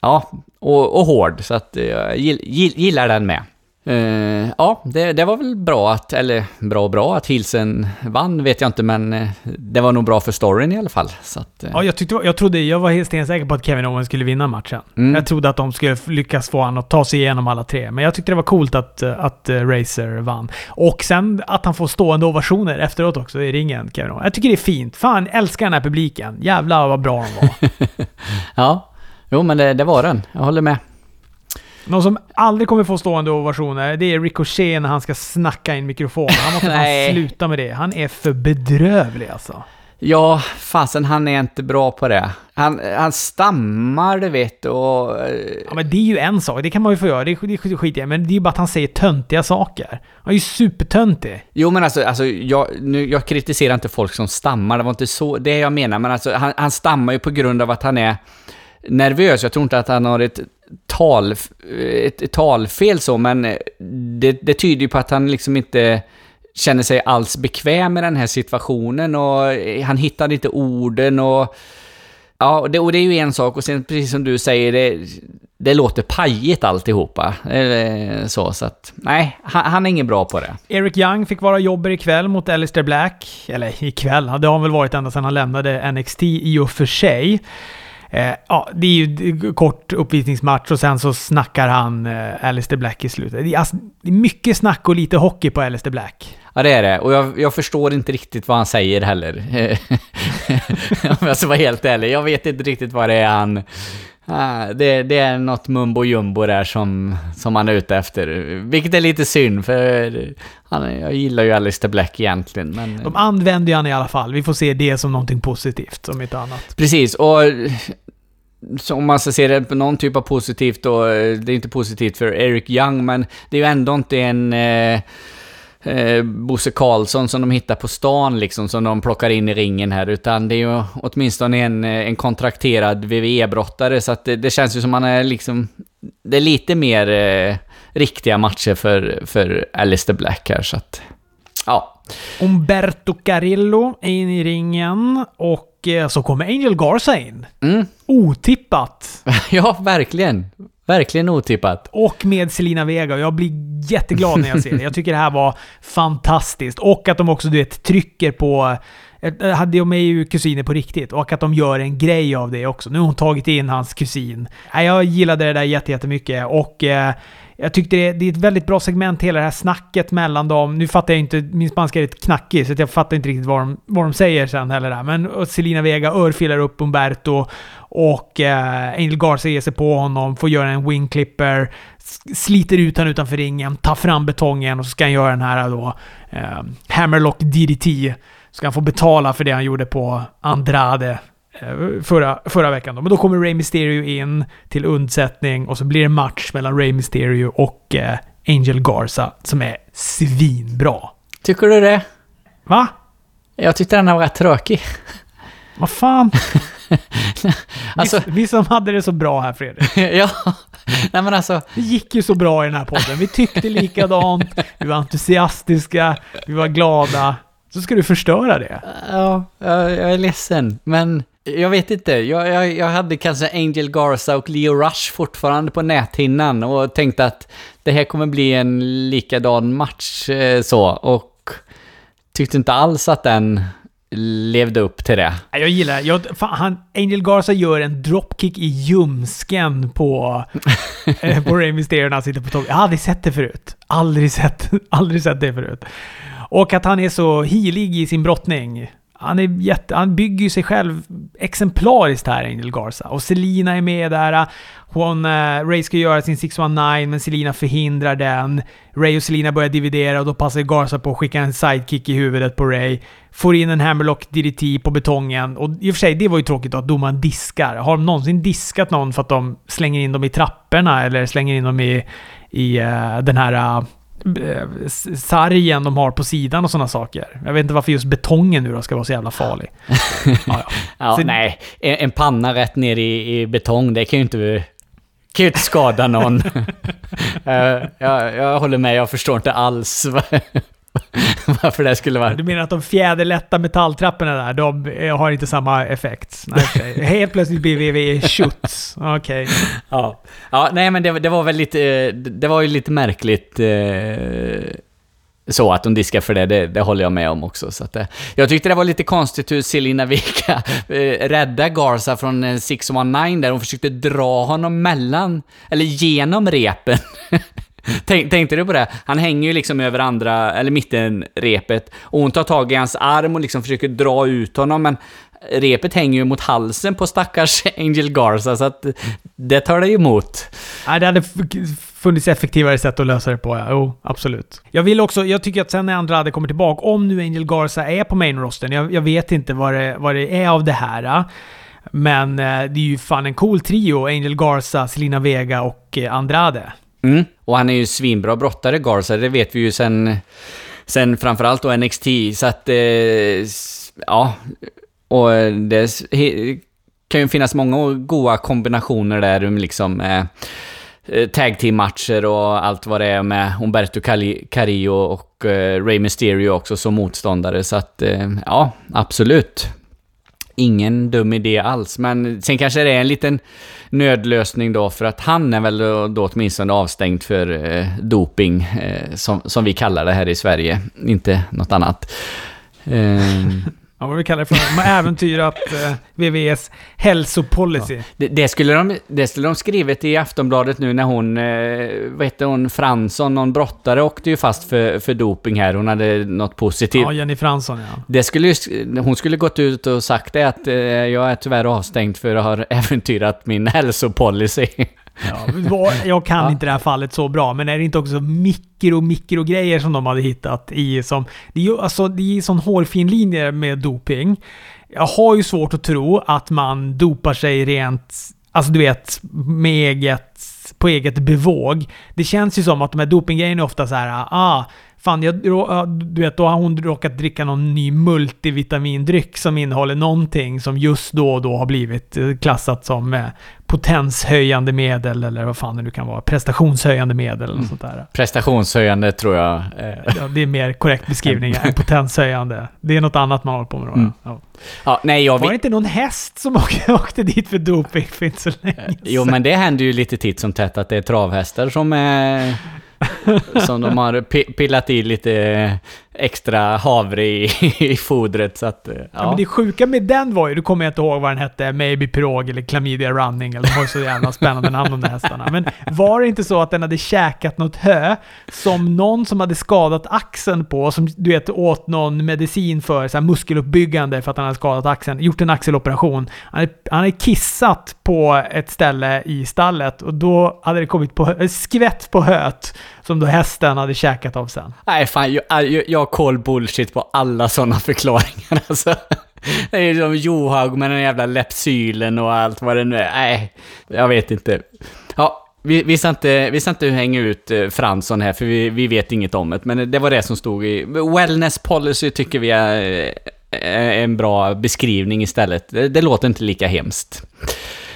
ja, och, och hård, så att eh, jag gill, gill, gillar den med. Eh, ja, det, det var väl bra att, eller bra och bra att Hilsen vann vet jag inte, men eh, det var nog bra för storyn i alla fall. Att, eh, Ja, jag, tyckte, jag trodde, jag var helt stensäker på att Kevin Owens skulle vinna matchen. Mm. Jag trodde att de skulle lyckas få honom att ta sig igenom alla tre. Men jag tyckte det var coolt att, eh, att eh, Razer vann. Och sen att han får stående ovationer efteråt också i ringen, Kevin Owens. Jag tycker det är fint. Fan, älskar den här publiken. Jävlar vad bra de var. (laughs) ja, jo men det, det var den. Jag håller med. Någon som aldrig kommer få stående ovationer, det är Ricochet när han ska snacka in mikrofonen. Han måste fan (laughs) sluta med det. Han är för bedrövlig alltså. Ja, fasen han är inte bra på det. Han, han stammar, du vet, och... eh, Ja men det är ju en sak, det kan man ju få göra, det, det skiter jag i. Men det är ju bara att han säger töntiga saker. Han är ju supertöntig. Jo men alltså, alltså jag, nu, jag kritiserar inte folk som stammar, det var inte så det jag menar, men alltså han, han stammar ju på grund av att han är nervös. Jag tror inte att han har ett, tal, ett, talfel så, men eh, det, det tyder ju på att han liksom inte känner sig alls bekväm med den här situationen och eh, han hittar inte orden och... Ja, och det, och det är ju en sak och sen precis som du säger, det, det låter pajigt alltihopa. Eh, så, så att nej, han, han är ingen bra på det. Eric Young fick vara jobber ikväll mot Alistair Black. Eller ikväll, det har han väl varit ända sedan han lämnade NXT i och för sig. Eh, ja, det är ju kort uppvisningsmatch och sen så snackar han eh, Alistair Black i slutet. Det är, alltså, det är mycket snack och lite hockey på Alistair Black. Ja, det är det. Och jag, jag förstår inte riktigt vad han säger heller. Om jag ska vara helt ärlig. Jag vet inte riktigt vad det är han... Ah, det, det är något mumbo jumbo där som, som han är ute efter. Vilket är lite synd, för han, jag gillar ju Alistair Black egentligen. Men, De använder ju han i alla fall. Vi får se det som någonting positivt, om inte annat. Precis, och så om man ska se det på någon typ av positivt då, eh, det är inte positivt för Eric Young, men det är ju ändå inte en eh, eh, Bosse Karlsson som de hittar på stan liksom, som de plockar in i ringen här, utan det är ju åtminstone en, eh, en kontrakterad WWE-brottare, så att det, det känns ju som man är liksom, det är lite mer eh, riktiga matcher för, för Alistair Black här, så att, ja. Umberto Carillo är in i ringen och eh, så kommer Angel Garza in. Mm. Otippat. (laughs) ja, verkligen. Verkligen otippat. Och med Selina Vega. Jag blir jätteglad när jag ser det. Jag tycker det här var fantastiskt. Och att de också, du vet, trycker på... eh, Hade de är ju kusiner på riktigt. Och att de gör en grej av det också. Nu har hon tagit in hans kusin. Jag gillade det där jätte- jättemycket. Och eh, jag tyckte det, det är ett väldigt bra segment, hela det här snacket mellan dem. Nu fattar jag inte, min spanska är lite knackig, så jag fattar inte riktigt vad de, vad de säger sen heller. Där. Men Selina Vega örfilar upp Umberto och eh, Angel Garza ger sig på honom, får göra en wingclipper, s- sliter ut honom utanför ringen, tar fram betongen och så ska han göra den här då eh, Hammerlock DDT. Ska han få betala för det han gjorde på Andrade förra, förra veckan. Då. Men då kommer Rey Mysterio in till undsättning och så blir det match mellan Rey Mysterio och eh, Angel Garza som är svinbra. Tycker du det? Va? Jag tyckte den var rätt tråkig. (laughs) Vad fan? (laughs) Alltså, vi, vi som hade det så bra här Fredrik. (laughs) ja. Nej men alltså, Det gick ju så bra i den här podden. Vi tyckte likadant, vi var entusiastiska, vi var glada. Så ska du förstöra det. ja, jag, jag är ledsen. Men jag vet inte. Jag, jag, jag hade kanske Angel Garza och Leo Rush fortfarande på näthinnan och tänkte att det här kommer bli en likadan match eh, så. Och tyckte inte alls att den levde upp till det. Jag gillar jag, fan, han, Angel Garza gör en dropkick i ljumsken på, (laughs) eh, på Rey Mysterio när han sitter på topp. Jag har aldrig sett det förut. Aldrig sett, (laughs) aldrig sett det förut. Och att han är så healig i sin brottning. Han, är jätte, han bygger ju sig själv exemplariskt här, Angel Garza. Och Selina är med där. Hon, eh, Ray ska göra sin 619, men Selina förhindrar den. Ray och Selina börjar dividera och då passar Garza på att skicka en sidekick i huvudet på Ray. Får in en Hammerlock DDT på betongen. Och i och för sig, det var ju tråkigt då att domaren diskar. Har de någonsin diskat någon för att de slänger in dem i trapporna eller slänger in dem i, i uh, den här uh, sargen de har på sidan och sådana saker. Jag vet inte varför just betongen nu då ska vara så jävla farlig. (laughs) Ja, ja. ja Så- nej. En, en panna rätt ner i, i betong, det kan ju inte, kan ju inte skada någon. (laughs) Eh, jag, jag håller med, jag förstår inte alls (laughs) varför det skulle vara... Du menar att de fjäderlätta metalltrapporna där, de eh, har inte samma effekt? Nej, okej. (laughs) Helt plötsligt blir vi schutz. Okej. Ja, ja nej men det, det var väl lite... eh, Det var ju lite märkligt eh, så att de diskar för det, det, det håller jag med om också. Så att, eh, jag tyckte det var lite konstigt hur Selina Vika eh, räddade Garza från en 619 där hon försökte dra honom mellan, eller genom repen. (laughs) (laughs) Tänk, tänkte du på det? Han hänger ju liksom över andra, eller mittenrepet och hon tar tag i hans arm och liksom försöker dra ut honom men repet hänger ju mot halsen på stackars (laughs) Angel Garza så att det tar det ju emot. Nej, det hade funnits effektivare sätt att lösa det på, ja. Jo, absolut. Jag vill också, jag tycker att sen när Andrade kommer tillbaka, om nu Angel Garza är på main rosten, jag, jag vet inte vad det, vad det är av det här. Men eh, det är ju fan en cool trio. Angel Garza, Selina Vega och eh, Andrade. Mm. Och han är ju svinbra brottare, Garza, det vet vi ju sen, sen framförallt då NXT, så att... Eh, ja. Och eh, det he, kan ju finnas många goda kombinationer där, liksom... Eh, eh, tag team-matcher och allt vad det är med Humberto Carillo Carrillo och eh, Ray Mysterio också som motståndare. Så att, eh, ja, absolut. Ingen dum idé alls, men sen kanske det är en liten nödlösning då för att han är väl då, åtminstone avstängd för eh, doping, eh, som, som vi kallar det här i Sverige, inte något annat. Eh, (laughs) Ja, vad vi kallar det för. De har äventyrat eh, VVS hälsopolicy. Det, det, skulle de, det skulle de skrivit i Aftonbladet nu när hon, eh, vad heter hon, Fransson, någon brottare, åkte ju fast för, för doping här. Hon hade något positivt. Ja, Jenny Fransson ja. Det skulle hon skulle gått ut och sagt det att eh, jag är tyvärr avstängd för att ha äventyrat min hälsopolicy. (laughs) Ja, jag kan inte det här fallet så bra, men är det inte också mikro, mikrogrejer som de hade hittat i som... Det är ju alltså, det är sån hårfin linje med doping. Jag har ju svårt att tro att man dopar sig rent, alltså du vet, med eget, på eget bevåg. Det känns ju som att de här dopinggrejerna är ofta så här, ah, fan, jag, du vet, då har hon råkat dricka någon ny multivitamindryck som innehåller någonting som just då och då har blivit eh, klassat som eh, potenshöjande medel eller vad fan det nu kan vara. Prestationshöjande medel eller något sånt där. Prestationshöjande tror jag. Eh, (laughs) Ja, det är mer korrekt beskrivning än (laughs) potenshöjande. Det är något annat man håller på med då. Mm. Ja. ja, nej, jag Var det inte någon häst som (laughs) åkte dit för doping för inte så länge sedan? Jo, men det händer ju lite titt som tätt att det är travhästar som är som de har pillat i lite extra havre i, (laughs) i fodret så att... eh, Ja. Ja. men det sjuka med den var ju, du kommer jag inte ihåg vad den hette, Maybe Pirog eller Chlamydia Running, eller har ju så jävla spännande namn de där hästarna. Men var det inte så att den hade käkat något hö som någon som hade skadat axeln på, som du vet åt någon medicin för så här muskeluppbyggande för att han hade skadat axeln, gjort en axeloperation. Han hade, han hade kissat på ett ställe i stallet och då hade det kommit på, skvätt på höet som då hästen hade käkat av sen. Nej, fan, jag, jag, jag call bullshit på alla sådana (laughs) förklaringar alltså. Det är ju som Johaug med den jävla lepsylen och allt vad det nu är. Nej, jag vet inte. Ja, vi, vi, ska inte, vi ska inte hänga ut eh, Fransson här, för vi, vi vet inget om det. Men det var det som stod i... Wellness policy tycker vi är, eh, är en bra beskrivning istället. Det, det låter inte lika hemskt.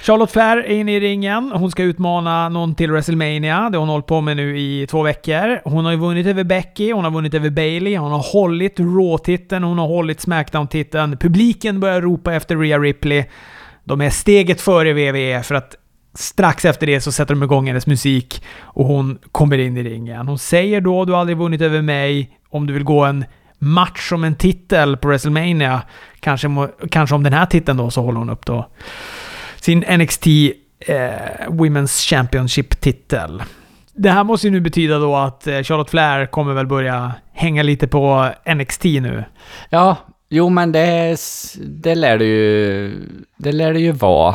Charlotte Flair är inne i ringen. Hon ska utmana någon till WrestleMania. Det har hon hållit på med nu i två veckor. Hon har ju vunnit över Becky, hon har vunnit över Bailey, hon har hållit Raw-titeln, hon har hållit Smackdown-titeln. Publiken börjar ropa efter Rhea Ripley. De är steget före WWE för att strax efter det så sätter de igång hennes musik och hon kommer in i ringen. Hon säger då “Du har aldrig vunnit över mig. Om du vill gå en match om en titel på WrestleMania, kanske, kanske om den här titeln då, så håller hon upp då sin NXT eh, Women's Championship-titel. Det här måste ju nu betyda då att eh, Charlotte Flair kommer väl börja hänga lite på NXT nu. Ja, jo men det, det lär det ju... Det lär det ju vara.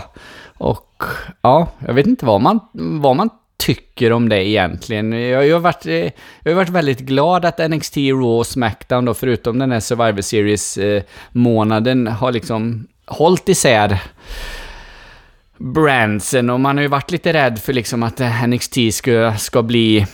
Och ja, jag vet inte vad man, vad man tycker om det egentligen. Jag har varit, eh, jag har varit väldigt glad att NXT, Raw och Smackdown då, förutom den här Survivor Series-månaden, eh, har liksom hållit isär brandsen och man har ju varit lite rädd för liksom att eh, NXT ska, ska bli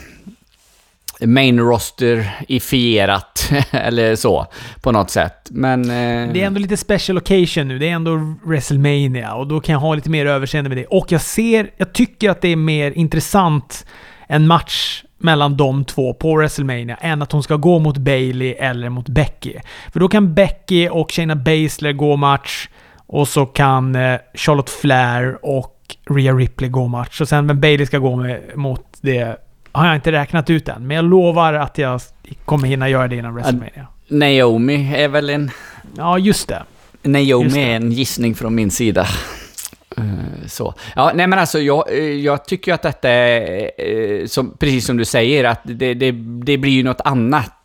main roster-ifierat (laughs) eller så på något sätt. Men... Eh... Det är ändå lite special occasion nu. Det är ändå WrestleMania och då kan jag ha lite mer överseende med det. Och jag ser, jag tycker att det är mer intressant en match mellan de två på WrestleMania än att hon ska gå mot Bailey eller mot Becky. För då kan Becky och Shayna Baszler gå match och så kan eh, Charlotte Flair och Rhea Ripley gå match. Och sen vem Bailey ska gå med, mot det har jag inte räknat ut än. Men jag lovar att jag kommer hinna göra det innan WrestleMania. Naomi är väl en... Ja, just det. Naomi just det. är en gissning från min sida. Eh, så. Ja, nej men alltså jag, eh, jag tycker att detta är, eh, som, precis som du säger, att det, det, det blir ju något annat.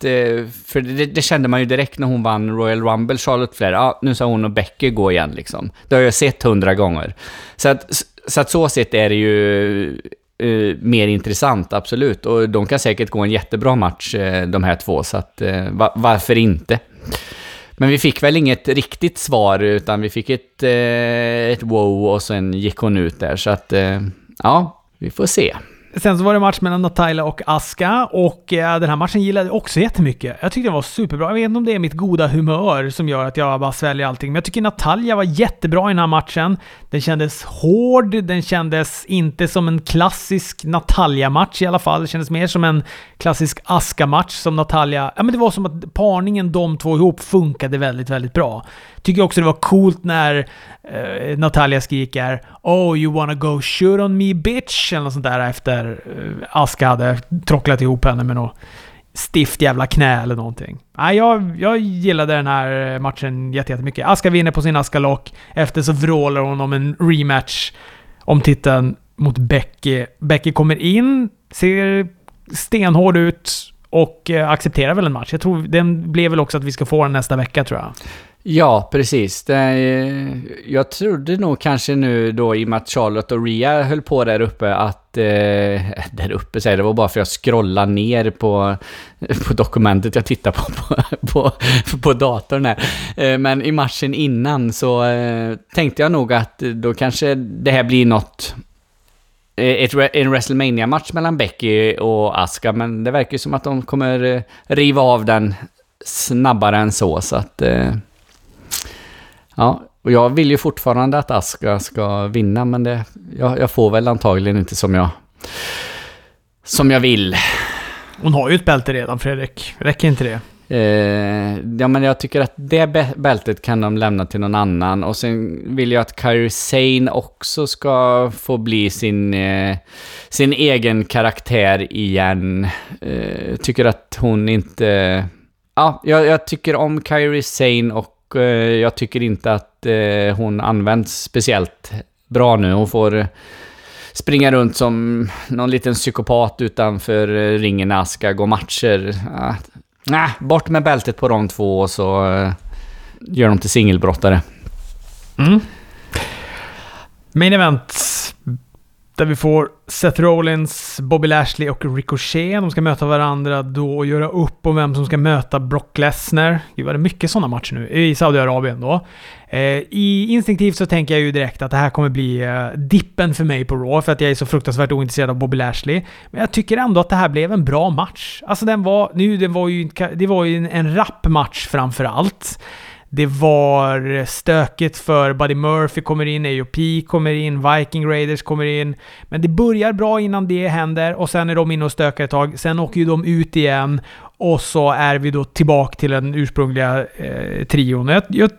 För det, det, kände man ju direkt när hon vann Royal Rumble, Charlotte Flair. Ja, nu sa hon och Becky gå igen liksom. Det har jag sett hundra gånger. Så att, så att så sett är det ju Uh, mer intressant, absolut. Och de kan säkert gå en jättebra match, uh, de här två, så att uh, va varför inte? Men vi fick väl inget riktigt svar, utan vi fick ett, eh, ett wow och sen gick hon ut där. Så att, eh, ja, vi får se. Sen så var det match mellan Natalia och Aska och eh, den här matchen gillade jag också jättemycket. Jag tyckte den var superbra. Jag vet inte om det är mitt goda humör som gör att jag bara sväljer allting, men jag tycker Natalia var jättebra i den här matchen. Den kändes hård, den kändes inte som en klassisk Natalia-match i alla fall. Det kändes mer som en klassisk Aska-match som Natalia... Ja men det var som att parningen de två ihop funkade väldigt, väldigt bra. Tycker också det var coolt när uh, Natalia skriker “Oh, you wanna go shoot on me bitch?” eller något sånt där efter uh, Aska hade trocklat ihop henne med något stift jävla knä eller någonting. Nej, jag, jag gillade den här matchen jättemycket. Aska vinner på sin Aska-lock. Efter så vrålar hon om en rematch om titeln mot Becky. Becky kommer in, ser stenhård ut och eh, accepterar väl en match. Jag tror den blev väl också att vi ska få den nästa vecka tror jag. Ja, precis. Det, eh, jag trodde nog kanske nu då i och med att Charlotte och Ria höll på där uppe att... Eh, (laughs) där uppe säger det var bara för att jag scrollade ner på, (laughs) på dokumentet jag tittar på på, (laughs) på, på datorn här. Eh, men i matchen innan så eh, tänkte jag nog att då kanske det här blir något... Eh, ett, en wrestlemania match mellan Becky och Aska, men det verkar ju som att de kommer eh, riva av den snabbare än så, så att... Ja, och jag vill ju fortfarande att Aska ska vinna, men det, jag, jag får väl antagligen inte som jag, som jag vill. Hon har ju ett bälte redan, Fredrik. Räcker inte det? Eh, ja, men jag tycker att det bältet kan de lämna till någon annan. Och sen vill jag att Kyrie Sane också ska få bli sin, eh, sin egen karaktär igen. Eh, tycker att hon inte... Ja, jag, jag tycker om Kyrie Sane och Eh, jag tycker inte att eh, hon används speciellt bra nu. Hon får springa runt som någon liten psykopat utanför eh, ringen när Aska går matcher. Ah, Nej, bort med bältet på de två och så gör de till singelbrottare. Mm. Main event. Där vi får Seth Rollins, Bobby Lashley och Ricochet. De ska möta varandra då och göra upp om vem som ska möta Brock Lesnar. Gud vad det är mycket sådana matcher nu i Saudiarabien då. Eh, i instinktivt så tänker jag ju direkt att det här kommer bli eh, dippen för mig på Raw för att jag är så fruktansvärt ointresserad av Bobby Lashley. Men jag tycker ändå att det här blev en bra match. Alltså den var, nu, den var ju, det var ju en, en rapp match framför allt. Det var stökigt för Buddy Murphy kommer in, AOP kommer in, Viking Raiders kommer in. Men det börjar bra innan det händer och sen är de inne och stökar ett tag. Sen åker ju de ut igen och så är vi då tillbaka till den ursprungliga eh, trion. Jag, jag,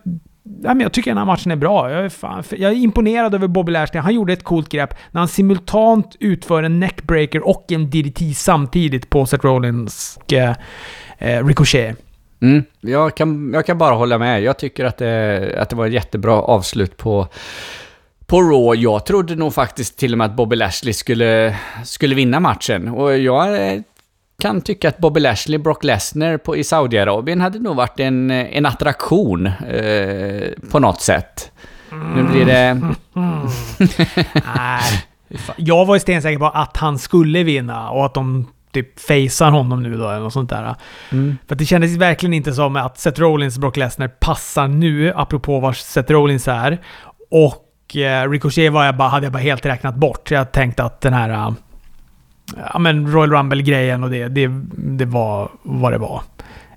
jag tycker den här matchen är bra. Jag är, fan, jag är imponerad över Bobby Lashley. Han gjorde ett coolt grepp när han simultant utför en neckbreaker och en DDT samtidigt på Seth Rollins eh, eh Ricochet. Mm, jag, kan, jag kan bara hålla med. Jag tycker att det, att det var ett jättebra avslut på, på Raw. Jag trodde nog faktiskt till och med att Bobby Lashley skulle, skulle vinna matchen. Och jag eh, kan tycka att Bobby Lashley, Brock Lesnar på, i Saudiarabien hade nog varit en, en attraktion eh, på något sätt. Nu blir det... (laughs) Nej. Jag var ju stensäker på att han skulle vinna och att de typ facear honom nu då, eller något sånt där. Mm. För det kändes verkligen inte som att Seth Rollins Brock Lesnar passar nu, apropå var Seth Rollins är. Och eh, Ricochet var jag bara, hade jag bara helt räknat bort. Jag tänkte att den här... Uh, ja men Royal Rumble-grejen och det, det, det var vad det var.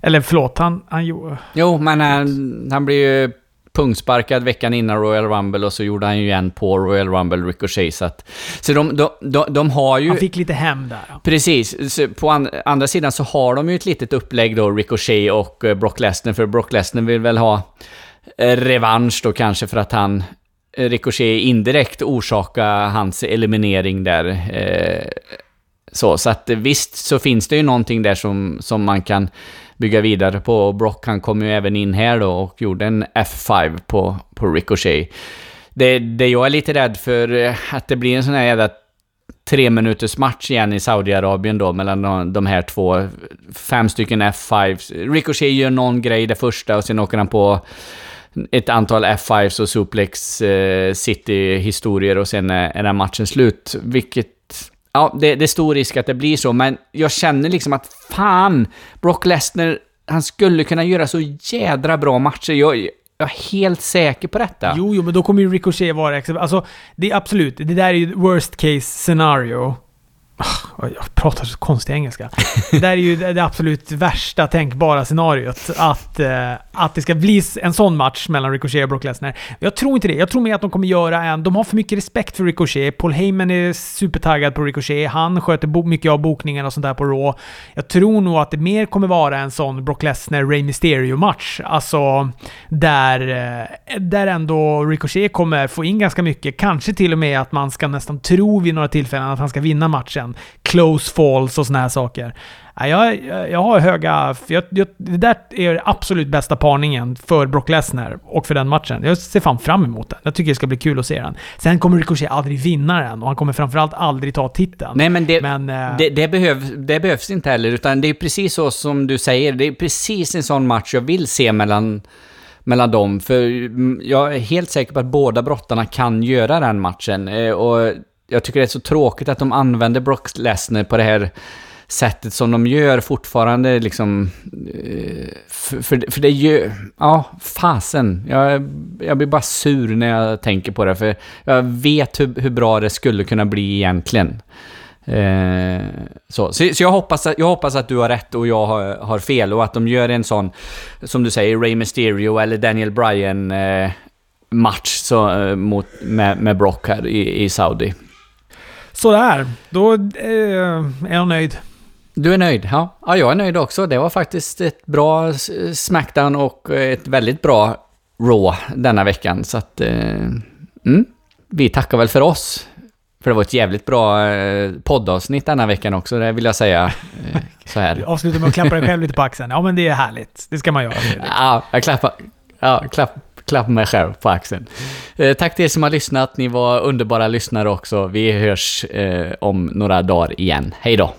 Eller förlåt, han... han jo, men han, han blir ju pungsparkad veckan innan Royal Rumble och så gjorde han ju igen på Royal Rumble Ricochet. Så, att, så de, de, de, de har ju... Han fick lite hem där. Precis. Så på an, andra sidan så har de ju ett litet upplägg då, Ricochet och eh, Brock Lesnar. För Brock Lesnar vill väl ha eh, revansch då kanske för att han eh, Ricochet indirekt orsaka hans eliminering där. så, så att visst så finns det ju någonting där som, som man kan bygga vidare på. Brock han kom ju även in här då och gjorde en F5 på, på Ricochet. Det, det jag är lite rädd för eh, att det blir en sån här jävla tre minuters match igen i Saudiarabien då mellan de, de här två. Fem stycken F5. Ricochet gör någon grej det första och sen åker han på ett antal F5s och Suplex eh, City-historier och sen är, är den matchen slut. Vilket Ja, det, det är stor risk att det blir så, men jag känner liksom att fan, Brock Lesnar, han skulle kunna göra så jädra bra matcher. Jag, jag är helt säker på detta. Jo, jo, men då kommer ju Ricochet vara... Alltså, det är absolut, det där är ju worst case scenario. Ah, jag pratar så konstig engelska. Det där är ju det absolut värsta tänkbara scenariot. Att, eh, att det ska bli en sån match mellan Ricochet och Brock Lesnar. Jag tror inte det. Jag tror mer att de kommer göra en... De har för mycket respekt för Ricochet. Paul Heyman är supertaggad på Ricochet. Han sköter mycket av bokningen och sånt där på Raw. Jag tror nog att det mer kommer vara en sån Brock Lesnar-Ray Mysterio-match. Alltså, där, eh, där ändå Ricochet kommer få in ganska mycket. Kanske till och med att man ska nästan tro vid några tillfällen att han ska vinna matchen matchen. Close falls och såna här saker. Jag, jag, jag har höga... Jag, jag, det där är absolut bästa parningen för Brock Lesnar och för den matchen. Jag ser fan fram emot den. Jag tycker det ska bli kul att se den. Sen kommer Ricochet aldrig vinna den och han kommer framförallt aldrig ta titeln. Nej, men det, men, äh, det, det, behöv, det behövs inte heller, utan det är precis så som du säger. Det är precis en sån match jag vill se mellan mellan dem. För jag är helt säker på att båda brottarna kan göra den matchen. Eh, och jag tycker det är så tråkigt att de använder Brock Lesnar på det här sättet som de gör fortfarande liksom... Eh, för, för, för det gör... Ja, fasen. Jag, jag blir bara sur när jag tänker på det, för jag vet hur, hur bra det skulle kunna bli egentligen. Eh, så så, så jag, hoppas att, jag hoppas att du har rätt och jag har, har, fel och att de gör en sån, som du säger, Ray Mysterio eller Daniel Bryan eh, match så, eh, mot, med, med Brock här i, i Saudi. Sådär, då eh, är jag nöjd. Du är nöjd? Ja. ja, jag är nöjd också. Det var faktiskt ett bra Smackdown och ett väldigt bra Raw denna veckan. Så att... Eh, mm, vi tackar väl för oss. För det var ett jävligt bra eh, poddavsnitt denna veckan också, det vill jag säga. Eh, så här. Du avslutar med att klappa dig själv lite på axeln. Ja, men det är härligt. Det ska man göra. Ja, jag klappar... Ja, klapp, klappa mig själv på axeln. Eh, tack till er som har lyssnat. Ni var underbara lyssnare också. Vi hörs eh, om några dagar igen. Hej då!